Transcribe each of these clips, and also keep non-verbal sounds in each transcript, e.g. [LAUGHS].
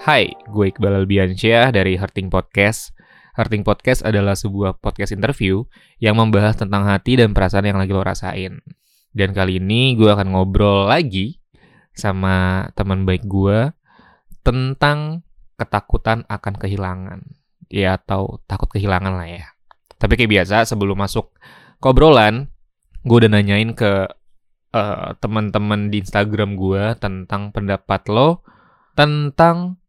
Hai, gue Iqbal Albiansyah dari Hurting Podcast. Hurting Podcast adalah sebuah podcast interview yang membahas tentang hati dan perasaan yang lagi lo rasain. Dan kali ini gue akan ngobrol lagi sama teman baik gue tentang ketakutan akan kehilangan. Ya, atau takut kehilangan lah ya. Tapi kayak biasa, sebelum masuk ke obrolan, gue udah nanyain ke uh, teman-teman di Instagram gue tentang pendapat lo tentang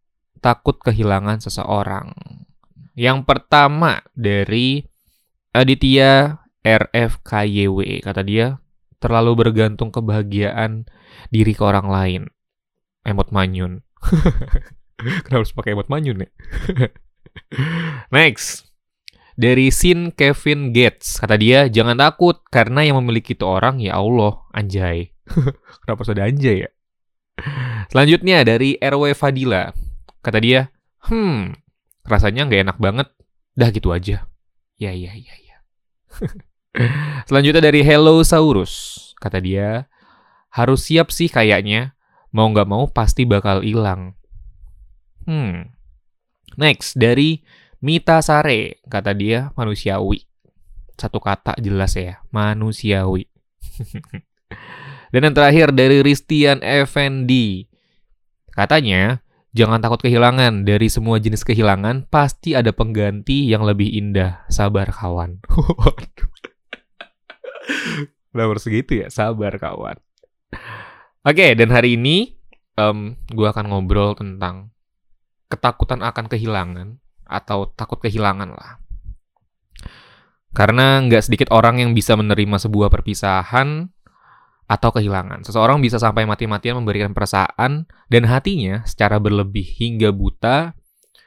takut kehilangan seseorang. Yang pertama dari Aditya RFKYW kata dia terlalu bergantung kebahagiaan diri ke orang lain. Emot manyun. [LAUGHS] Kenapa harus pakai emot manyun ya? [LAUGHS] Next. Dari Sin Kevin Gates, kata dia, jangan takut karena yang memiliki itu orang ya Allah, anjay. [LAUGHS] Kenapa sudah anjay ya? Selanjutnya dari RW Fadila, kata dia, hmm, rasanya nggak enak banget, dah gitu aja. Ya, ya, ya, ya. [LAUGHS] Selanjutnya dari Hello Saurus, kata dia, harus siap sih kayaknya, mau nggak mau pasti bakal hilang. Hmm. Next, dari Mita Sare, kata dia manusiawi. Satu kata jelas ya, manusiawi. [LAUGHS] Dan yang terakhir dari Ristian Effendi. Katanya, jangan takut kehilangan. Dari semua jenis kehilangan, pasti ada pengganti yang lebih indah. Sabar kawan. [LAUGHS] Harus segitu ya, sabar kawan. Oke, dan hari ini um, gue akan ngobrol tentang ketakutan akan kehilangan atau takut kehilangan lah. Karena nggak sedikit orang yang bisa menerima sebuah perpisahan atau kehilangan. Seseorang bisa sampai mati-matian memberikan perasaan dan hatinya secara berlebih hingga buta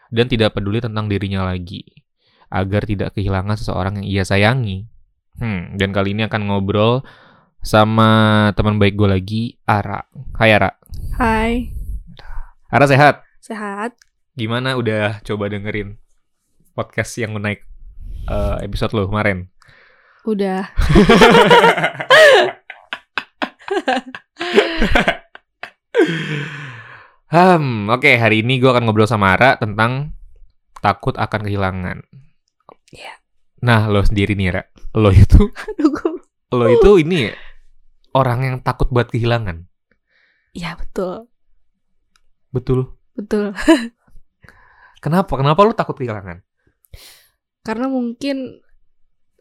dan tidak peduli tentang dirinya lagi. Agar tidak kehilangan seseorang yang ia sayangi. Hmm, dan kali ini akan ngobrol sama teman baik gue lagi, Ara. Hai Ara. Hai. Ara sehat? Sehat. Gimana udah coba dengerin podcast yang naik uh, episode lo kemarin? Udah. [LAUGHS] [LAUGHS] hmm, oke okay, hari ini gue akan ngobrol sama Ara tentang takut akan kehilangan. Iya. Nah, lo sendiri nih, Ra. Lo itu [LAUGHS] Lo itu ini orang yang takut buat kehilangan. Iya, betul. Betul. Betul. Kenapa? Kenapa lu takut kehilangan? Karena mungkin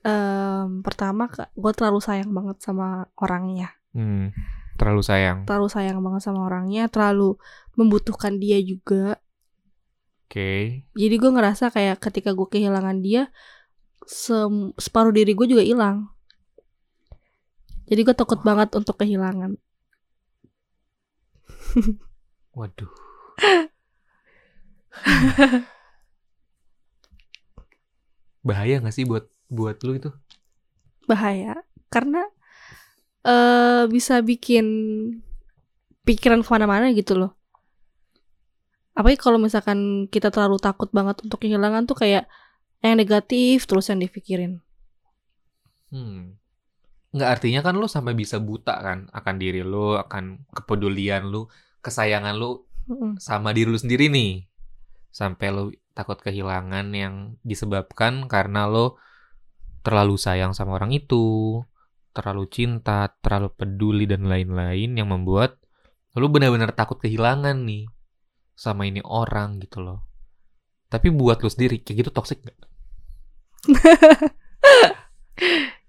um, pertama gue terlalu sayang banget sama orangnya. Hmm, terlalu sayang. Terlalu sayang banget sama orangnya, terlalu membutuhkan dia juga. Oke. Okay. Jadi gue ngerasa kayak ketika gue kehilangan dia, separuh diri gue juga hilang. Jadi gue takut oh. banget untuk kehilangan. [LAUGHS] Waduh. [LAUGHS] Bahaya gak sih buat buat lu itu? Bahaya, karena uh, bisa bikin pikiran ke mana-mana gitu loh. Apalagi kalau misalkan kita terlalu takut banget untuk kehilangan tuh kayak yang negatif terus yang dipikirin. Hmm. Nggak artinya kan lo sampai bisa buta kan akan diri lo, akan kepedulian lo, kesayangan lo mm sama diri lo sendiri nih. Sampai lo takut kehilangan yang disebabkan karena lo terlalu sayang sama orang itu, terlalu cinta, terlalu peduli dan lain-lain yang membuat lu benar-benar takut kehilangan nih sama ini orang gitu loh. Tapi buat lu sendiri kayak gitu toxic gak? [LAUGHS]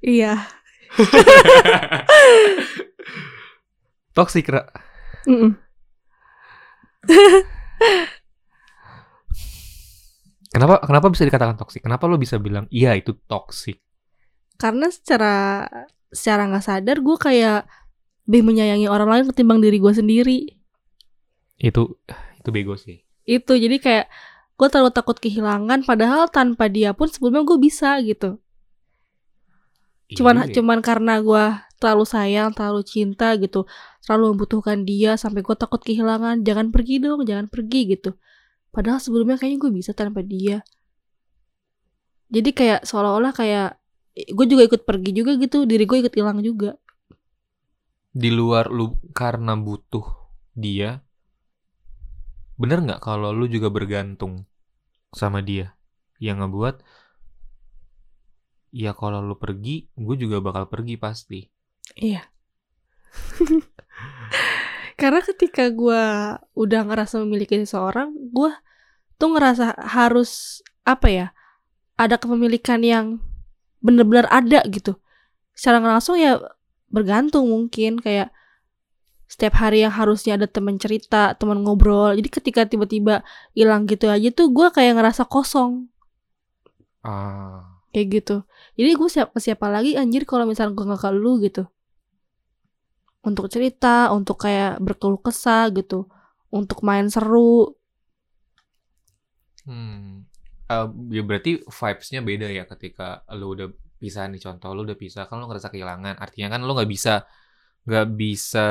iya. [LAUGHS] toxic, Ra. Mm -mm. [LAUGHS] kenapa kenapa bisa dikatakan toxic? Kenapa lo bisa bilang iya itu toxic? Karena secara secara nggak sadar gue kayak lebih menyayangi orang lain ketimbang diri gue sendiri. Itu itu bego sih. Itu jadi kayak gue terlalu takut kehilangan padahal tanpa dia pun sebelumnya gue bisa gitu. Iya cuman iya. cuman karena gue terlalu sayang terlalu cinta gitu terlalu membutuhkan dia sampai gue takut kehilangan jangan pergi dong jangan pergi gitu. Padahal sebelumnya kayaknya gue bisa tanpa dia. Jadi kayak seolah-olah kayak gue juga ikut pergi juga gitu diri gue ikut hilang juga. Di luar lu karena butuh dia bener nggak kalau lu juga bergantung sama dia? Yang ngebuat ya kalau lu pergi gue juga bakal pergi pasti. Iya. [LAUGHS] Karena ketika gue udah ngerasa memiliki seseorang, gue tuh ngerasa harus apa ya, ada kepemilikan yang bener-bener ada gitu. Secara langsung ya bergantung mungkin kayak setiap hari yang harusnya ada teman cerita, teman ngobrol. Jadi ketika tiba-tiba hilang gitu aja tuh gue kayak ngerasa kosong ah kayak gitu. Jadi gue siapa siapa lagi anjir kalau misalnya gue nggak ke lu gitu. Untuk cerita, untuk kayak berkeluh kesah gitu, untuk main seru. hmm Eh, ya berarti vibes-nya beda ya ketika lu udah pisah nih contoh lu udah pisah kan lu ngerasa kehilangan artinya kan lu nggak bisa nggak bisa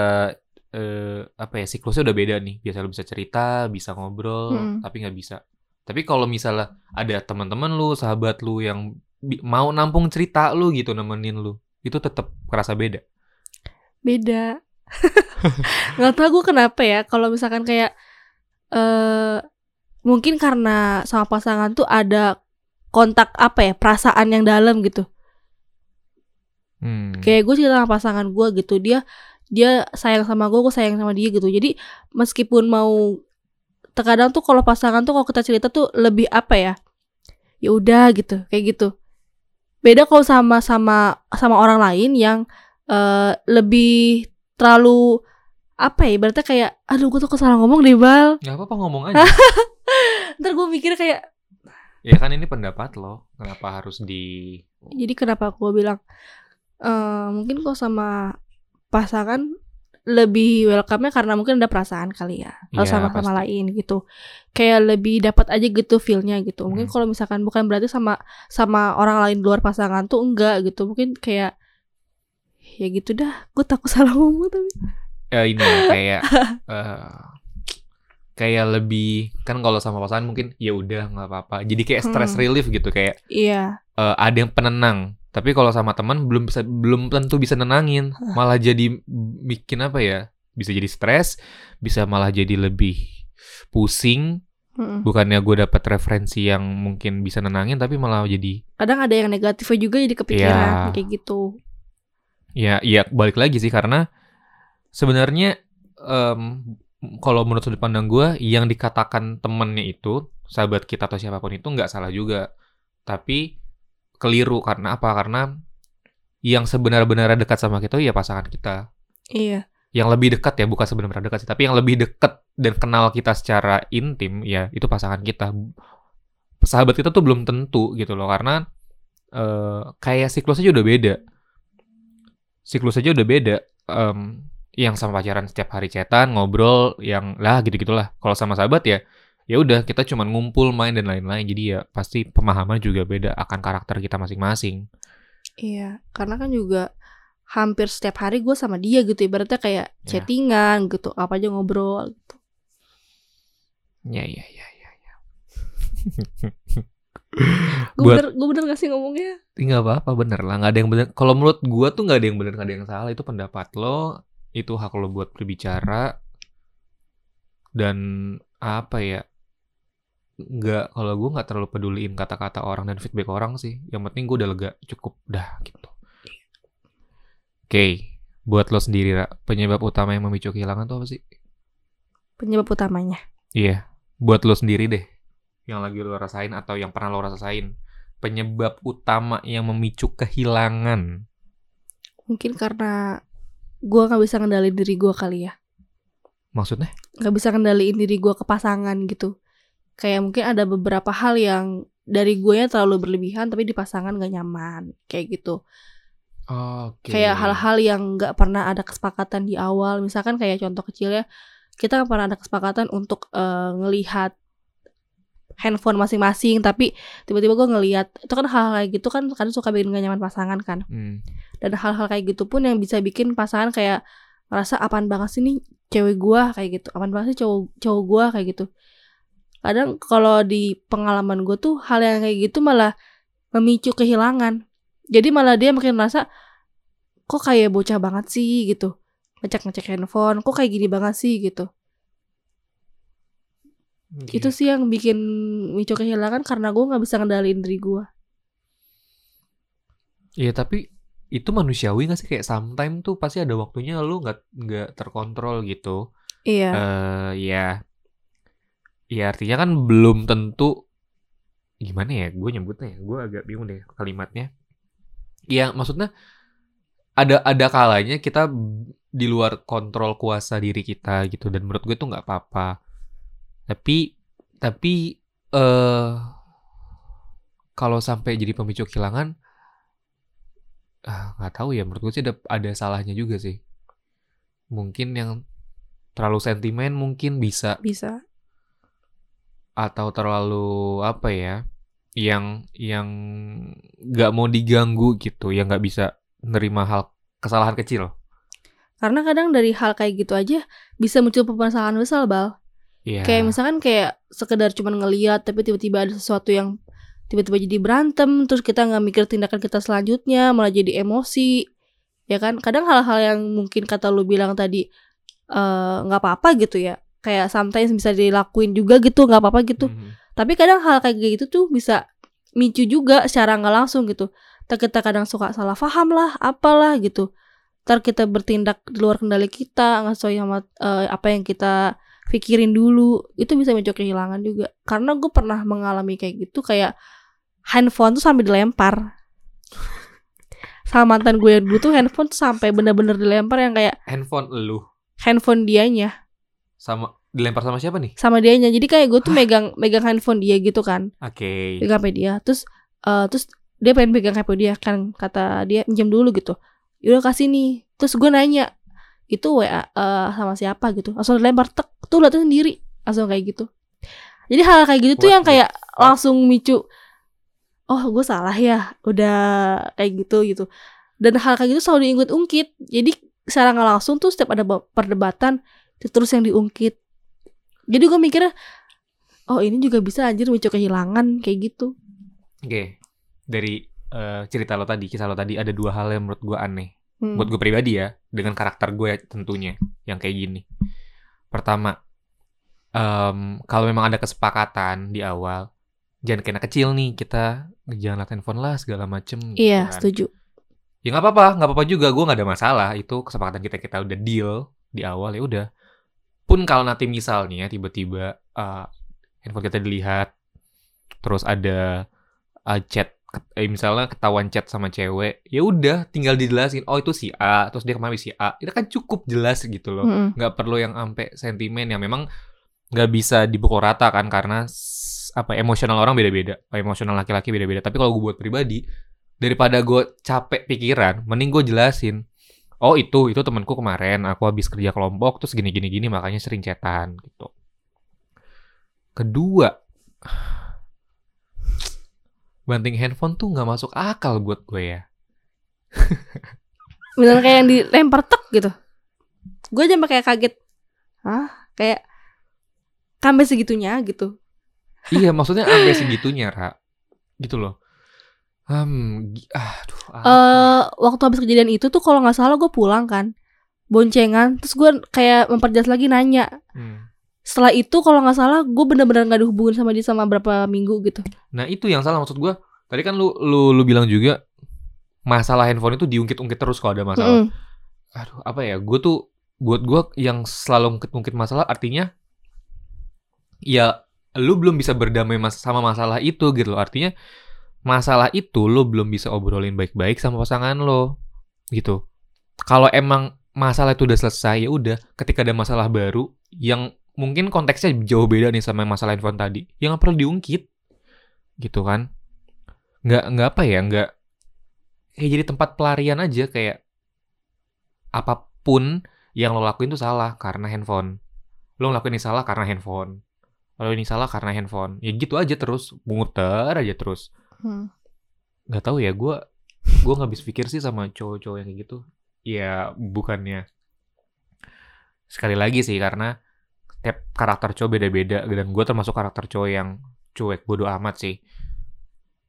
eh apa ya siklusnya udah beda nih biasa lu bisa cerita bisa ngobrol Mm-mm. tapi nggak bisa tapi kalau misalnya ada teman-teman lu sahabat lu yang mau nampung cerita lu gitu nemenin lu itu tetap kerasa beda Beda. [LAUGHS] nggak tahu gue kenapa ya kalau misalkan kayak eh mungkin karena sama pasangan tuh ada kontak apa ya perasaan yang dalam gitu. Hmm. kayak gue cerita sama pasangan gue gitu dia dia sayang sama gue gue sayang sama dia gitu. Jadi meskipun mau terkadang tuh kalau pasangan tuh kalau kita cerita tuh lebih apa ya ya udah gitu kayak gitu. Beda kalau sama sama sama orang lain yang eh, lebih terlalu apa ya berarti kayak aduh gue tuh kesalah ngomong deh bal. Nggak apa-apa ngomong aja [LAUGHS] ntar gue mikir kayak ya kan ini pendapat lo kenapa harus di jadi kenapa gue bilang eh mungkin kok sama pasangan lebih welcome-nya karena mungkin ada perasaan kali ya Iya, sama sama pasti. lain gitu kayak lebih dapat aja gitu feel-nya gitu mungkin Hmm. kalau misalkan bukan berarti sama sama orang lain luar pasangan tuh enggak gitu mungkin kayak ya gitu dah gue takut [LAUGHS] salah ngomong tapi ya ini ya, kayak [LAUGHS] eh, kayak lebih kan kalau sama pasangan mungkin ya udah nggak apa-apa. Jadi kayak stress Hmm. relief gitu kayak iya. eh, ada yang penenang. Tapi kalau sama teman belum bisa belum tentu bisa nenangin. Malah jadi bikin apa ya bisa jadi stres bisa malah jadi lebih pusing. Mm-mm. bukannya gue dapat referensi yang mungkin bisa nenangin tapi malah jadi kadang ada yang negatifnya juga jadi kepikiran Iya. kayak gitu. Ya, ya balik lagi sih karena sebenarnya em, kalau menurut sudut pandang gue, yang dikatakan temennya itu sahabat kita atau siapa pun itu nggak salah juga, tapi keliru karena apa? Karena yang sebenar-benarnya dekat sama kita ya pasangan kita. iya Yang lebih dekat ya bukan sebenarnya dekat sih, tapi yang lebih dekat dan kenal kita secara intim ya itu pasangan kita. Sahabat kita tuh belum tentu gitu loh karena eh, kayak siklus aja udah beda siklus aja udah beda. Em, yang sama pacaran setiap hari chatan, ngobrol, yang lah gitu gitulah. Kalau sama sahabat ya, ya udah kita cuman ngumpul, main dan lain-lain. Jadi ya pasti pemahaman juga beda akan karakter kita masing-masing. Iya, karena kan juga hampir setiap hari gue sama dia gitu ibaratnya kayak Ya. chattingan gitu, apa aja ngobrol gitu. Ya ya ya ya. ya. [LAUGHS] Gue bener, gue bener gak sih ngomongnya? Nggak apa-apa bener lah, nggak ada yang bener. Kalau menurut gua tuh nggak ada yang bener, nggak ada yang salah. Itu pendapat lo, itu hak lo buat berbicara. Dan apa ya? Nggak, kalau gua nggak terlalu peduliin kata-kata orang dan feedback orang sih. Yang penting gua udah lega, cukup dah gitu. Oke, buat lo sendiri, Ra, penyebab utama yang memicu kehilangan tuh apa sih? Penyebab utamanya. Iya, buat lo sendiri deh. Yang lagi lo rasain atau yang pernah lo rasain. Penyebab utama yang memicu kehilangan. Mungkin karena gue gak bisa ngendaliin diri gue kali ya. Maksudnya? Gak bisa ngendaliin diri gue ke pasangan gitu. Kayak mungkin ada beberapa hal yang dari gue nya terlalu berlebihan tapi di pasangan gak nyaman. Kayak gitu. Oke. Kayak hal-hal yang gak pernah ada kesepakatan di awal. Misalkan kayak contoh kecilnya, kita gak pernah ada kesepakatan untuk eh, ngelihat handphone masing-masing. Tapi tiba-tiba gue ngelihat itu kan hal-hal kayak gitu kan kadang suka bikin gak nyaman pasangan kan. Hmm. Dan hal-hal kayak gitu pun yang bisa bikin pasangan kayak ngerasa apaan banget sih nih cewek gua kayak gitu. Apaan banget sih cowok cowok gua kayak gitu. Kadang kalau di pengalaman gue tuh hal yang kayak gitu malah memicu kehilangan. Jadi malah dia makin merasa kok kayak bocah banget sih gitu. Ngecek-ngecek handphone, kok kayak gini banget sih gitu. Itu sih yang bikin Mico kehilangan karena gue nggak bisa ngendaliin diri gue Iya tapi itu manusiawi gak sih? Kayak sometimes tuh pasti ada waktunya lu nggak nggak terkontrol gitu. iya. Eh ya, ya artinya kan belum tentu gimana ya? Gue nyebutnya ya? Gue agak bingung deh kalimatnya. Ya maksudnya ada ada kalanya kita di luar kontrol kuasa diri kita gitu. Dan menurut gue tuh nggak apa-apa. Tapi tapi eh kalau sampai jadi pemicu kehilangan ah, nggak tahu ya. Menurut gue sih ada ada salahnya juga sih. Mungkin yang terlalu sentimen mungkin bisa. Bisa. Atau terlalu apa ya yang yang nggak mau diganggu gitu yang nggak bisa nerima hal kesalahan kecil. Karena kadang dari hal kayak gitu aja bisa muncul permasalahan besar bal Iya. kayak misalkan kayak sekedar cuman ngeliat tapi tiba-tiba ada sesuatu yang tiba-tiba jadi berantem terus kita nggak mikir tindakan kita selanjutnya malah jadi emosi. Ya kan? Kadang hal-hal yang mungkin kata lu bilang tadi eh, nggak apa-apa gitu ya. Kayak sometimes bisa dilakuin juga gitu nggak apa-apa gitu. Mhm. tapi kadang hal kayak gitu tuh bisa micu juga secara nggak langsung gitu. Ntar kita kadang suka salah paham lah apalah gitu. Ntar kita bertindak di luar kendali kita nggak sesuai sama eh, apa yang kita pikirin dulu. Itu bisa micu kehilangan juga. Karena gue pernah mengalami kayak gitu kayak handphone tuh sampai dilempar. Sama mantan gue yang dulu tuh handphone tuh sampai bener-bener dilempar yang kayak handphone lu? handphone dianya. Sama dilempar sama siapa nih? Sama dianya. Jadi kayak gue tuh megang megang handphone dia gitu kan. Oke. Pegang HP dia. Terus eh, terus dia pengen pegang HP dia kan kata dia pinjam dulu gitu. Yaudah kasih nih. Terus gue nanya itu WA eh, sama siapa gitu. Langsung dilempar tek tuh lihat sendiri. Langsung kayak gitu. Jadi hal kayak gitu tuh What yang the kayak langsung micu oh gue salah ya udah kayak gitu gitu. Dan hal kayak gitu selalu diungkit-ungkit jadi secara nggak langsung tuh setiap ada ba- perdebatan terus yang diungkit. Jadi gue mikirnya oh ini juga bisa anjir micu kehilangan kayak gitu. Oke, dari eh, cerita lo tadi, kisah lo tadi ada dua hal yang menurut gue aneh. Hmm. Buat gue pribadi ya, dengan karakter gue tentunya yang kayak gini. Pertama, em, kalau memang ada kesepakatan di awal, jangan kena kecil nih kita jangan handphone lah segala macem. gitu Iya, kan. setuju. Ya nggak apa-apa, nggak apa-apa juga. Gue nggak ada masalah. Itu kesepakatan kita kita udah deal di awal ya udah. Pun kalau nanti misalnya tiba-tiba eh, handphone kita dilihat, terus ada eh, chat, eh, misalnya ketahuan chat sama cewek, ya udah tinggal dijelasin. Oh itu si A, terus dia kemarin si A. Itu kan cukup jelas gitu loh. Nggak perlu yang ampe sentimen yang memang nggak bisa dipukul rata kan karena apa emosional orang beda-beda, emosional laki-laki beda-beda. Tapi kalau gue buat pribadi, daripada gue capek pikiran, mending gue jelasin. Oh itu, itu temanku kemarin, aku habis kerja kelompok, terus gini gini gini, makanya sering chatan gitu. Kedua, banting handphone tuh nggak masuk akal buat gue ya. [LAUGHS] Bener kayak yang dilempar tek gitu. Gue aja kayak kaget. Hah? Kayak sampai segitunya gitu. iya, [LAUGHS] maksudnya sampai segitunya, Ra. Gitu loh. Hmm, aduh, Eh waktu habis kejadian itu tuh kalau nggak salah gue pulang kan. Boncengan, terus gue kayak memperjelas lagi nanya. Hmm. Setelah itu kalau nggak salah gue bener-bener nggak dihubungin sama dia sama berapa minggu gitu. Nah itu yang salah maksud gue. Tadi kan lu lu lu bilang juga masalah handphone itu diungkit-ungkit terus kalau ada masalah. Mm-mm. Aduh apa ya? Gue tuh buat gue yang selalu ungkit-ungkit masalah artinya ya lu belum bisa berdamai mas sama masalah itu gitu loh. Artinya masalah itu lu belum bisa obrolin baik-baik sama pasangan lo gitu. Kalau emang masalah itu udah selesai ya udah. Ketika ada masalah baru yang mungkin konteksnya jauh beda nih sama masalah handphone tadi, yang nggak perlu diungkit. Gitu kan. Nggak nggak apa ya nggak kayak jadi tempat pelarian aja kayak apa pun yang lo lakuin tuh salah karena handphone. Lo ngelakuin ini salah karena handphone. Lo ini salah karena handphone. Ya gitu aja terus muter aja terus. Hmm. tahu ya gue gue nggak habis pikir sih sama cowok-cowok yang kayak gitu. Ya bukannya. Sekali lagi sih karena tiap karakter cowok beda-beda dan gue termasuk karakter cowok yang cuek bodoh amat sih.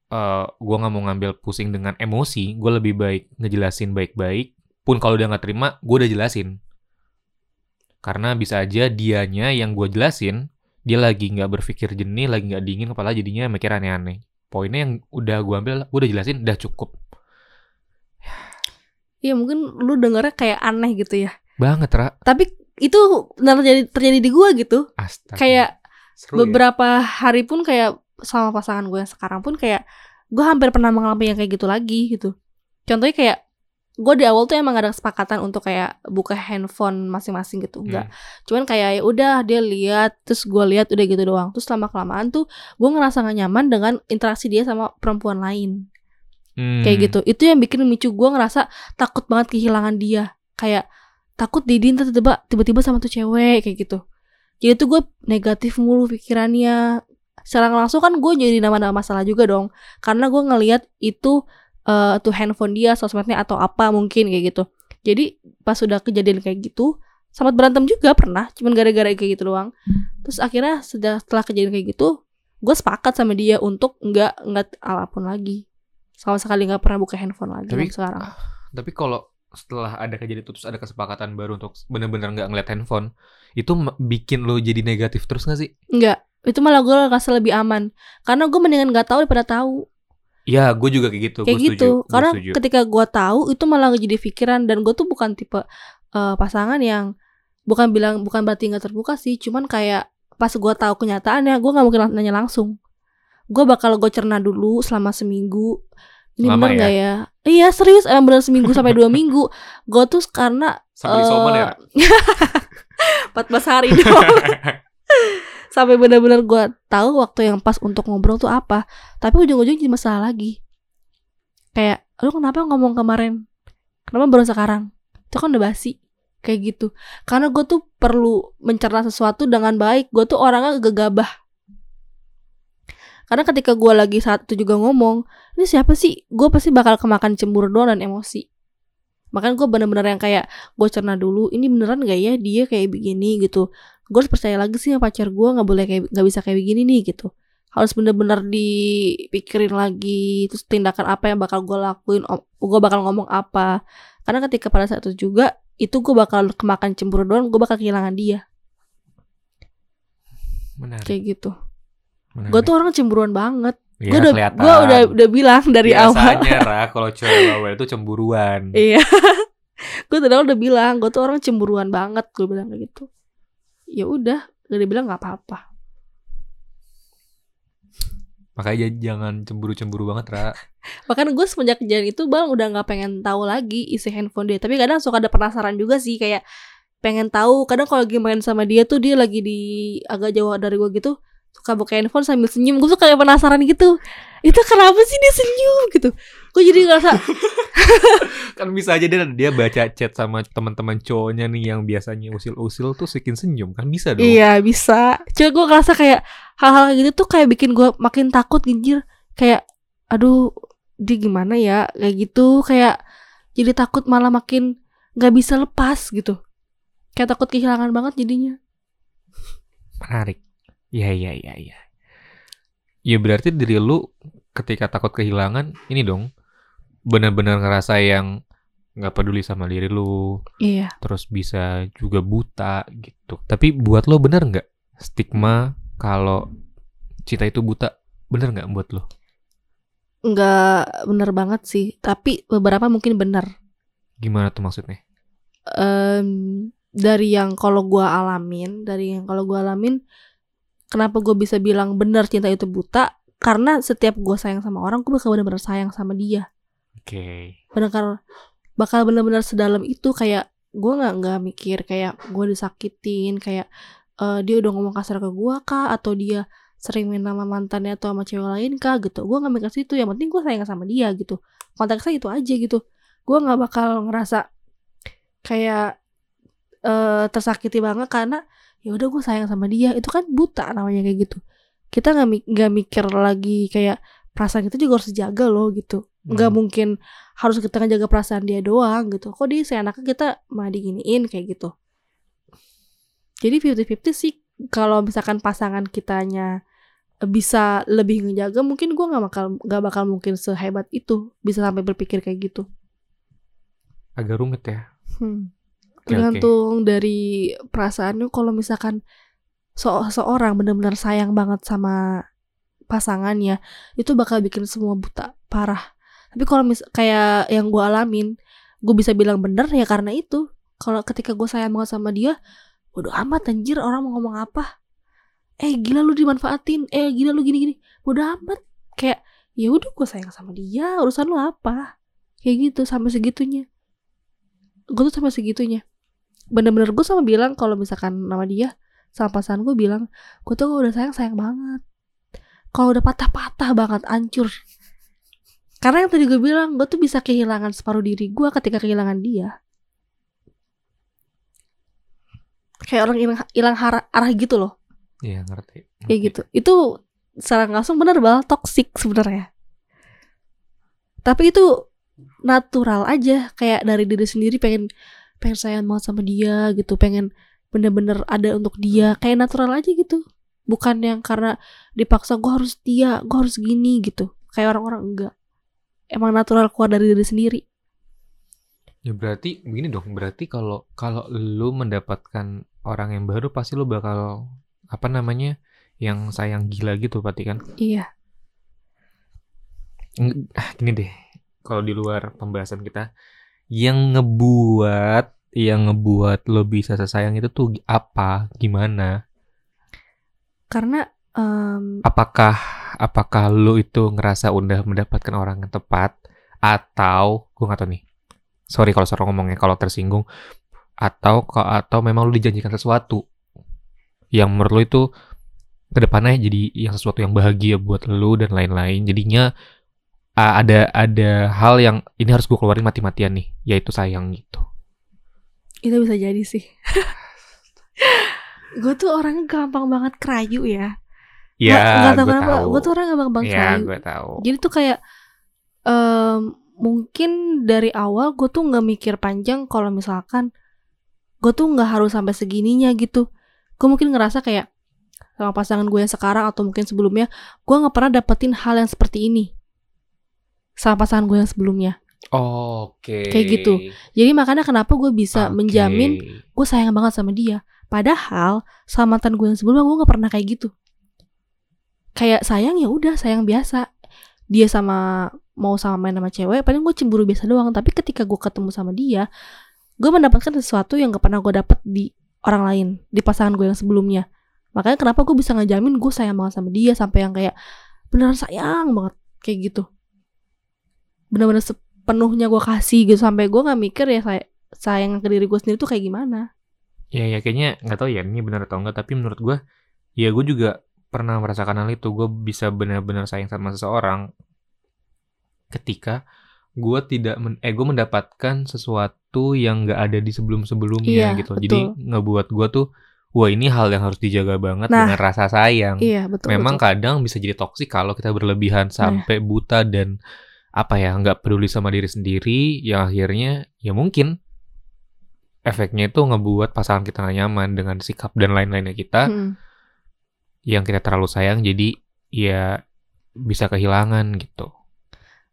Eh gue nggak mau ngambil pusing dengan emosi gue lebih baik ngejelasin baik-baik. Pun kalau dia nggak terima gue udah jelasin. Karena bisa aja dianya yang gue jelasin dia lagi nggak berpikir jernih lagi nggak dingin kepala jadinya mikir aneh-aneh. Poinnya yang udah gue ambil gue udah jelasin udah cukup. Iya mungkin lu dengernya kayak aneh gitu ya. banget ra. Tapi itu terjadi terjadi di gua gitu. astaga Kayak Seru ya? beberapa hari pun kayak sama pasangan gue yang sekarang pun kayak gue hampir pernah mengalami yang kayak gitu lagi gitu. Contohnya kayak gue di awal tuh emang ada kesepakatan untuk kayak buka handphone masing-masing gitu enggak cuman kayak ya udah dia lihat terus gue lihat udah gitu doang terus lama kelamaan tuh gue ngerasa gak nyaman dengan interaksi dia sama perempuan lain Hmm. kayak gitu itu yang bikin memicu gue ngerasa takut banget kehilangan dia kayak takut Didi ntar tiba tiba-tiba sama tuh cewek kayak gitu. Jadi tuh gue negatif mulu pikirannya. Secara langsung kan gue jadi nama-nama masalah juga dong. Karena gue ngelihat itu eh tuh handphone dia sosmednya atau apa mungkin kayak gitu. Jadi pas sudah kejadian kayak gitu sempat berantem juga pernah cuman gara-gara kayak gitu doang. Terus akhirnya sudah setelah kejadian kayak gitu gue sepakat sama dia untuk nggak nggak apa pun lagi. Sama sekali nggak pernah buka handphone lagi Tapi- sekarang. Tapi kalau setelah ada kejadian itu terus ada kesepakatan baru untuk bener-bener nggak ngeliat handphone, itu bikin lo jadi negatif terus gak sih? Enggak, itu malah gue ngerasa lebih aman Karena gue mendingan gak tahu daripada tahu Ya, gue juga kayak gitu. Kayak gue gitu setuju. Karena setuju. ketika gue tahu itu malah jadi pikiran Dan gue tuh bukan tipe eh, pasangan yang Bukan bilang, bukan berarti gak terbuka sih Cuman kayak pas gue tahu kenyataannya Gue gak mungkin nanya langsung Gue bakal gue cerna dulu selama seminggu Ini Lama bener ya? gak ya? Iya serius, emang bener seminggu sampai dua [LAUGHS] minggu. Gue tuh karena Sampai isoman ya? eh, [LAUGHS] 14 hari doang. [LAUGHS] Sampai benar-benar gue tahu waktu yang pas untuk ngobrol tuh apa. Tapi ujung-ujung jadi masalah lagi. Kayak lu kenapa ngomong kemarin? Kenapa baru sekarang? Itu kan udah basi kayak gitu. Karena gue tuh perlu mencerna sesuatu dengan baik. Gue tuh orangnya gegabah. Karena ketika gue lagi saat itu juga ngomong ini siapa sih? Gue pasti bakal kemakan cemburu doang dan emosi. Makanya gue bener-bener yang kayak gue cerna dulu ini beneran gak ya dia kayak begini? gitu. Gue harus percaya lagi sih sama pacar gue nggak boleh kayak nggak bisa kayak begini nih gitu. Harus bener-bener dipikirin lagi terus tindakan apa yang bakal gue lakuin gue bakal ngomong apa. Karena ketika pada saat itu juga itu gue bakal kemakan cemburu doang gue bakal kehilangan dia. Menarik. kayak gitu. Gue tuh orang cemburuan banget Ya, gue udah kelihatan. gue udah udah bilang dari awal Biasanya, Ra, kalau cewek bawel itu cemburuan. [LAUGHS] iya gue tadi udah bilang gue tuh orang cemburuan banget gue bilang kayak gitu ya udah udah dibilang nggak apa-apa Makanya jangan cemburu-cemburu banget, Ra. [LAUGHS] Bahkan gue semenjak kejadian itu bang udah nggak pengen tahu lagi isi handphone dia. Tapi kadang suka ada penasaran juga sih kayak pengen tahu. Kadang kalau lagi main sama dia tuh dia lagi di agak jauh dari gue gitu suka buka handphone sambil senyum. Gue suka kayak penasaran gitu. Itu kenapa sih dia senyum gitu? Gue jadi ngerasa [LAUGHS] kan bisa aja dia dia baca chat sama teman-teman cowoknya nih yang biasanya usil-usil tuh bikin senyum kan bisa dong. iya bisa. Cuma gue ngerasa kayak hal-hal gitu tuh kayak bikin gue makin takut ginjir. Kayak aduh dia gimana ya kayak gitu kayak jadi takut malah makin nggak bisa lepas gitu. Kayak takut kehilangan banget jadinya. Menarik. Iya iya iya iya. Ya berarti diri lu ketika takut kehilangan ini dong benar-benar ngerasa yang nggak peduli sama diri lu Iya. terus bisa juga buta gitu. Tapi buat lo bener nggak stigma kalau cinta itu buta bener nggak buat lo? nggak bener banget sih tapi beberapa mungkin bener Gimana tuh maksudnya? Em, dari yang kalau gua alamin dari yang kalau gua alamin kenapa gue bisa bilang bener cinta itu buta? Karena setiap gue sayang sama orang gue bakal bener-bener sayang sama dia. Oke. bener bakal bener-bener sedalam itu kayak gue nggak nggak mikir kayak gue disakitin kayak eh, dia udah ngomong kasar ke gue kah? Atau dia sering main nama mantannya atau sama cewek lain kah? Gitu. Gue nggak mikir situ yang penting gue sayang sama dia gitu. Konteksnya itu aja gitu. Gue nggak bakal ngerasa kayak eh tersakiti banget karena ya udah gue sayang sama dia. Itu kan buta namanya kayak gitu. Kita nggak nggak mikir lagi kayak perasaan kita juga harus dijaga loh gitu. Nggak Hmm. mungkin harus kita ngejaga perasaan dia doang gitu. Kok dia seenaknya kita mah diginiin kayak gitu. Jadi 50-50 sih. Kalau misalkan pasangan kitanya bisa lebih ngejaga mungkin gue nggak bakal nggak bakal mungkin sehebat itu bisa sampai berpikir kayak gitu. Agak rumit ya. Hmm. Tergantung dari perasaannya. Kalau misalkan so seorang benar-benar sayang banget sama pasangannya itu bakal bikin semua buta parah. Tapi kalau mis kayak yang gue alamin gue bisa bilang bener ya karena itu. Kalau ketika gue sayang banget sama dia bodo amat anjir orang mau ngomong apa? Eh gila lu dimanfaatin. Eh gila lu gini gini bodo amat. Kayak ya udah gue sayang sama dia urusan lu apa? Kayak gitu sampai segitunya. Gue tuh sampai segitunya bener-bener gue sama bilang kalau misalkan nama dia sama pasangan gue bilang gue tuh udah sayang sayang banget. Kalau udah patah-patah banget hancur. Karena yang tadi gue bilang gue tuh bisa kehilangan separuh diri gue ketika kehilangan dia. Kayak orang hilang hilang arah, arah gitu loh. Iya ngerti. kayak gitu. Itu secara langsung bener banget toxic sebenarnya. Tapi itu natural aja. Kayak dari diri sendiri pengen pengen sayang banget sama dia gitu pengen bener-bener ada untuk dia kayak natural aja gitu. Bukan yang karena dipaksa gue harus dia gue harus gini gitu. Kayak orang-orang enggak. Emang natural keluar dari diri sendiri. Ya berarti begini dong, berarti kalau kalau lu mendapatkan orang yang baru pasti lu bakal apa namanya? yang sayang gila gitu berarti kan? iya. Ah, Gini deh, kalau di luar pembahasan kita yang ngebuat yang ngebuat lo bisa sesayang itu tuh apa? Gimana? karena em, Apakah apakah lo itu ngerasa udah mendapatkan orang yang tepat atau gue nggak tahu nih. Sorry kalau seorang ngomongnya kalau tersinggung atau atau memang lo dijanjikan sesuatu yang menurut lo itu ke depannya jadi yang sesuatu yang bahagia buat lo dan lain-lain. Jadinya ada ada hal yang ini harus gue keluarin mati-matian nih, yaitu sayang gitu. Itu bisa jadi sih [LAUGHS] gue tuh orangnya gampang banget kerayu ya Ya, Nggak- nggak tahu kenapa gue tuh orang gampang Ya, kerayu gue tahu. Jadi tuh kayak em, mungkin dari awal gue tuh nggak mikir panjang kalau misalkan gue tuh nggak harus sampai segininya gitu. Gue mungkin ngerasa kayak sama pasangan gue yang sekarang atau mungkin sebelumnya gue nggak pernah dapetin hal yang seperti ini sama pasangan gue yang sebelumnya. Oke. Kayak gitu. Jadi makanya kenapa gue bisa Oke. menjamin gue sayang banget sama dia. Padahal sama mantan gue yang sebelumnya gue nggak pernah kayak gitu. Kayak sayang ya udah sayang biasa. Dia sama mau sama main sama cewek, paling gue cemburu biasa doang. Tapi ketika gue ketemu sama dia, gue mendapatkan sesuatu yang gak pernah gue dapet di orang lain, di pasangan gue yang sebelumnya. Makanya kenapa gue bisa ngejamin gue sayang banget sama dia sampai yang kayak beneran sayang banget kayak gitu. Bener-bener sepenuhnya gue kasih gitu sampai gue nggak mikir ya saya sayang ke diri gue sendiri tuh kayak gimana. Ya ya kayaknya nggak tahu ya ini benar atau enggak tapi menurut gue ya gue juga pernah merasakan hal itu gue bisa benar-benar sayang sama seseorang ketika gue tidak men eh gue mendapatkan sesuatu yang nggak ada di sebelum-sebelumnya Iya, gitu betul. jadi ngebuat gue tuh wah ini hal yang harus dijaga banget Nah, dengan rasa sayang Iya betul. memang betul. kadang bisa jadi toksik kalau kita berlebihan sampai buta dan apa ya nggak peduli sama diri sendiri yang akhirnya ya mungkin efeknya itu ngebuat pasangan kita nggak nyaman dengan sikap dan lain-lainnya kita Mm. yang kita terlalu sayang jadi ya bisa kehilangan gitu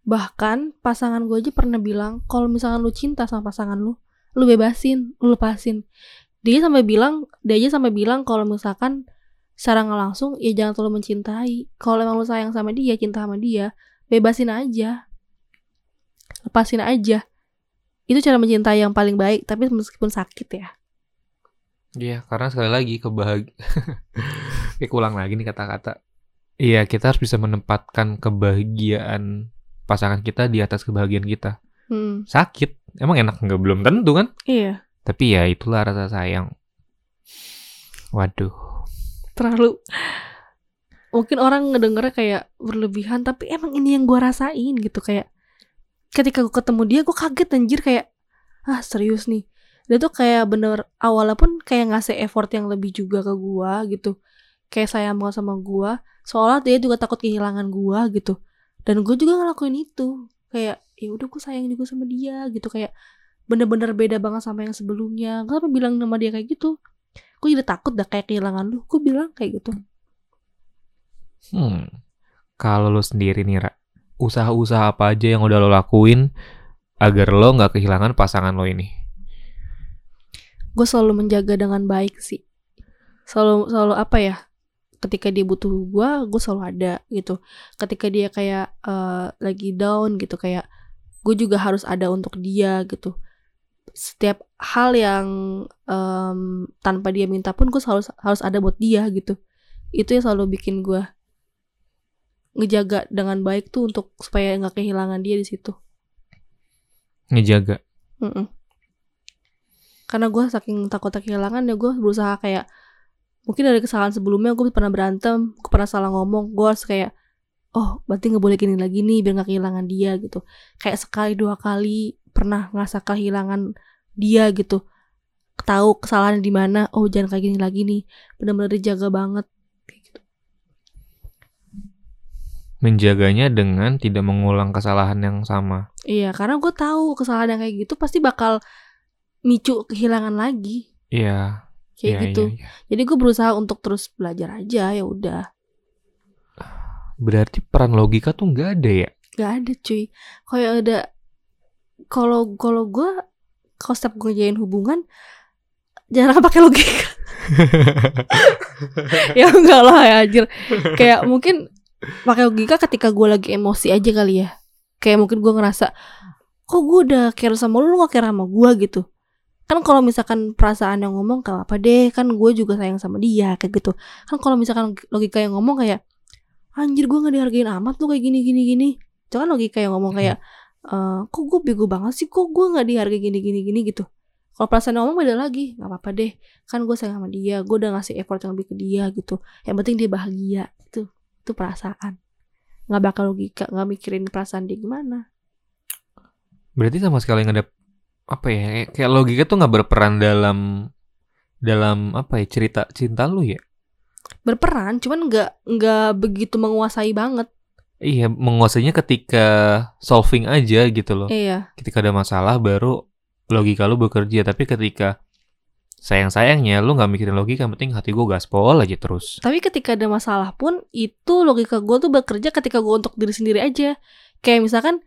Bahkan pasangan gue aja pernah bilang kalau misalkan lu cinta sama pasangan lu, lu bebasin, lu lepasin. Dia sampai bilang, dia aja sampai bilang kalau misalkan secara nggak langsung ya jangan terlalu mencintai. Kalau emang lu sayang sama dia, cinta sama dia, bebasin aja. Lepasin aja. Itu cara mencintai yang paling baik, tapi meskipun sakit ya. Iya karena sekali lagi kebahagiaan [LAUGHS] kayak ulang lagi nih kata-kata iya kita harus bisa menempatkan kebahagiaan pasangan kita di atas kebahagiaan kita Hmm, sakit emang enak nggak belum tentu kan iya, Tapi ya itulah rasa sayang. Waduh. terlalu mungkin orang ngedengernya kayak berlebihan tapi emang ini yang gue rasain gitu kayak ketika gue ketemu dia gue kaget anjir kayak ah serius nih. Dia tuh kayak bener awalnya pun kayak ngasih effort yang lebih juga ke gue gitu. Kayak sayang banget sama gue seolah dia juga takut kehilangan gue gitu. Dan gue juga ngelakuin itu. Kayak ya udah gue sayang juga sama dia gitu. Kayak bener-bener beda banget sama yang sebelumnya. Gue sampai bilang sama dia kayak gitu. Gue jadi takut dah kayak kehilangan lu. Gue bilang kayak gitu. Hmm. Kalau lo sendiri nih, Ra, usaha-usaha apa aja yang udah lo lakuin agar lo nggak kehilangan pasangan lo ini? gue selalu menjaga dengan baik sih. Selalu selalu apa ya ketika dia butuh gue gue selalu ada gitu. Ketika dia kayak uh, lagi down gitu kayak gue juga harus ada untuk dia gitu. Setiap hal yang um, tanpa dia minta pun gue selalu harus ada buat dia gitu. Itu yang selalu bikin gue ngejaga dengan baik tuh untuk supaya nggak kehilangan dia di situ. Ngejaga. Mm -mm. karena gue saking takut kehilangan ya gue berusaha kayak mungkin dari kesalahan sebelumnya gue pernah berantem gue pernah salah ngomong gue harus kayak oh berarti nggak boleh gini lagi nih biar nggak kehilangan dia gitu. Kayak sekali dua kali pernah ngerasa kehilangan dia gitu. Tahu kesalahan di mana oh jangan kayak gini lagi nih. Benar-benar dijaga banget gitu. Menjaganya dengan tidak mengulang kesalahan yang sama. Iya karena gue tahu kesalahan yang kayak gitu pasti bakal micu kehilangan lagi. Iya. Kayak iya, gitu. iya, iya. jadi gue berusaha untuk terus belajar aja ya udah. Berarti peran logika tuh nggak ada ya? Gak ada cuy. Kayak ada kalau kalau gue kalau setiap gue jain hubungan jangan pakai logika. [LAUGHS] Ya enggak lah ya anjir. Kayak mungkin pakai logika ketika gue lagi emosi aja kali ya. Kayak mungkin gue ngerasa kok gue udah care sama lu? Lu gak care sama gue gitu. Kan kalau misalkan perasaan yang ngomong gak apa deh kan gue juga sayang sama dia kayak gitu. Kan kalau misalkan logika yang ngomong kayak anjir gue gak dihargain amat tuh kayak gini gini gini. Kan logika yang ngomong kayak e, kok gue bego banget sih? Kok gue gak dihargai gini gini gini? gitu. Kalau perasaan yang ngomong beda lagi. Nggak apa-apa deh kan gue sayang sama dia gue udah ngasih effort yang lebih ke dia gitu. Yang penting dia bahagia itu perasaan. Nggak bakal logika nggak mikirin perasaan dia gimana. Berarti sama sekali nggak ada apa ya kayak- kayak logika tuh nggak berperan dalam dalam apa ya cerita cinta lu ya? Berperan cuman nggak nggak begitu menguasai banget. Iya menguasainya ketika solving aja gitu loh. Iya. Ketika ada masalah baru logika lu bekerja tapi ketika sayang sayangnya lu nggak mikirin logika yang penting hati gue gaspol aja terus. Tapi ketika ada masalah pun itu logika gue tuh bekerja ketika gue untuk diri sendiri aja. Kayak misalkan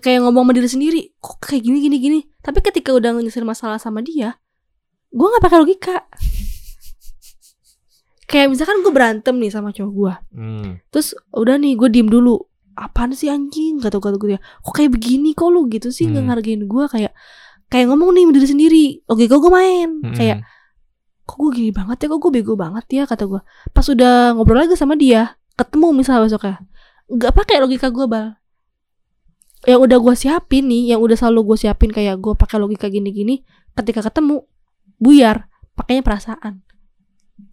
kayak ngomong sama diri sendiri kok kayak gini gini gini? Tapi ketika udah nyelesain masalah sama dia gue nggak pakai logika. [LAUGHS] Kayak misalkan gue berantem nih sama cowok gue hmm. terus udah nih gue diem dulu. Apaan sih anjing? Gak tau gak tau gue kok kayak begini? Kok lu gitu sih nggak Hmm. ngargain gue kayak kayak ngomong nih diri sendiri logika gue main. Mm-mm. kayak kok gue gini banget ya? Kok gue bego banget ya? kata gue pas udah ngobrol lagi sama dia ketemu misalnya besoknya nggak pakai logika gue bal. Yang udah gue siapin nih yang udah selalu gue siapin kayak gue pakai logika gini-gini ketika ketemu buyar pakainya perasaan.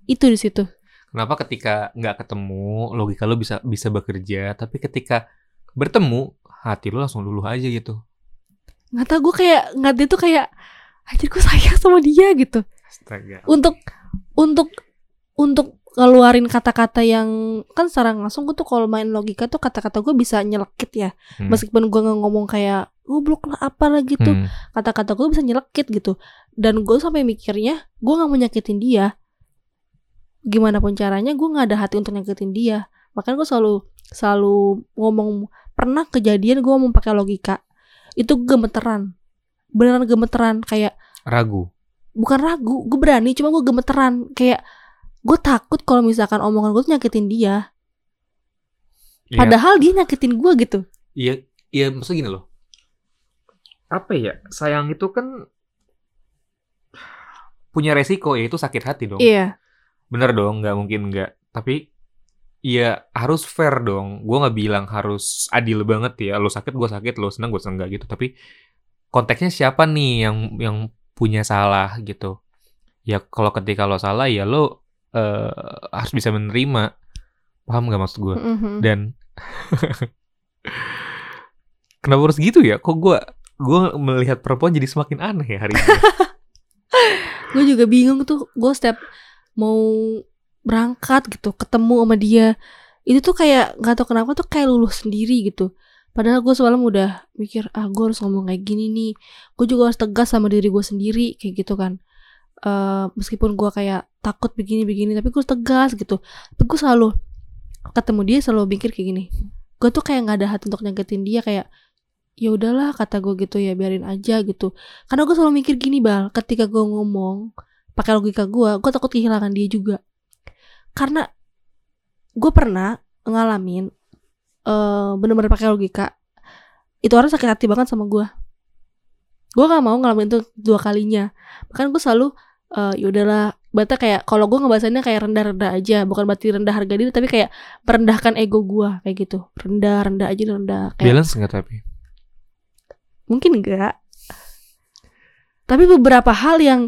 Itu di situ. Kenapa ketika nggak ketemu logika lu bisa bisa bekerja tapi ketika bertemu hati lu langsung luluh aja gitu nggak tau gue kayak nggak dia tuh kayak anjir gue sayang sama dia gitu. Astaga. Untuk untuk untuk ngeluarin kata-kata yang kan secara langsung gue tuh kalau main logika tuh kata-kata gue bisa nyelekit ya. Hmm. meskipun gue nggak ngomong kayak goblok lah apa lah gitu. Hmm. kata-kata gue bisa nyelekit gitu. Dan gue sampai mikirnya gue nggak mau nyakitin dia. Gimana pun caranya gue nggak ada hati untuk nyakitin dia. Makanya gue selalu selalu ngomong pernah kejadian gue ngomong pakai logika itu gemeteran beneran gemeteran kayak ragu bukan ragu gue berani cuma gue gemeteran kayak gue takut kalau misalkan omongan gue tuh nyakitin dia Iya. padahal dia nyakitin gue gitu Iya, iya maksudnya gini loh. Apa ya? Sayang itu kan punya resiko yaitu sakit hati dong. iya Bener dong, nggak mungkin nggak. Tapi ya harus fair dong. Gue nggak bilang harus adil banget ya. Lo sakit, gue sakit. Lo senang, gue nggak gitu. Tapi konteksnya siapa nih yang yang punya salah gitu? Ya kalau ketika lo salah ya lo eh, harus bisa menerima. Paham nggak maksud gue? Mhm. dan [LAUGHS] kenapa harus gitu ya kok gue gue melihat perempuan jadi semakin aneh ya hari ini [LAUGHS] gue juga bingung tuh gue setiap mau berangkat gitu ketemu sama dia. Itu tuh kayak nggak tahu kenapa tuh kayak luluh sendiri gitu. Padahal gue semalam udah mikir ah gue harus ngomong kayak gini nih. Gue juga harus tegas sama diri gue sendiri kayak gitu kan. Eh meskipun gue kayak takut begini-begini tapi gue tegas gitu. Tapi gue selalu ketemu dia selalu mikir kayak gini. Gue tuh kayak nggak ada hati untuk nyakitin dia kayak ya udahlah kata gue gitu ya biarin aja gitu. Karena gue selalu mikir gini bal ketika gue ngomong pakai logika gue gue takut kehilangan dia juga karena gue pernah ngalamin uh, bener-bener pakai logika. Itu orang sakit hati banget sama gue gue gak mau ngalamin itu dua kalinya. Bahkan gue selalu uh, ya udahlah berarti kayak kalau gue ngebahasannya kayak rendah-rendah aja. Bukan berarti rendah harga diri tapi kayak merendahkan ego gue kayak gitu. Rendah rendah aja rendah. Kayak, balance nggak tapi? Mungkin enggak tapi beberapa hal yang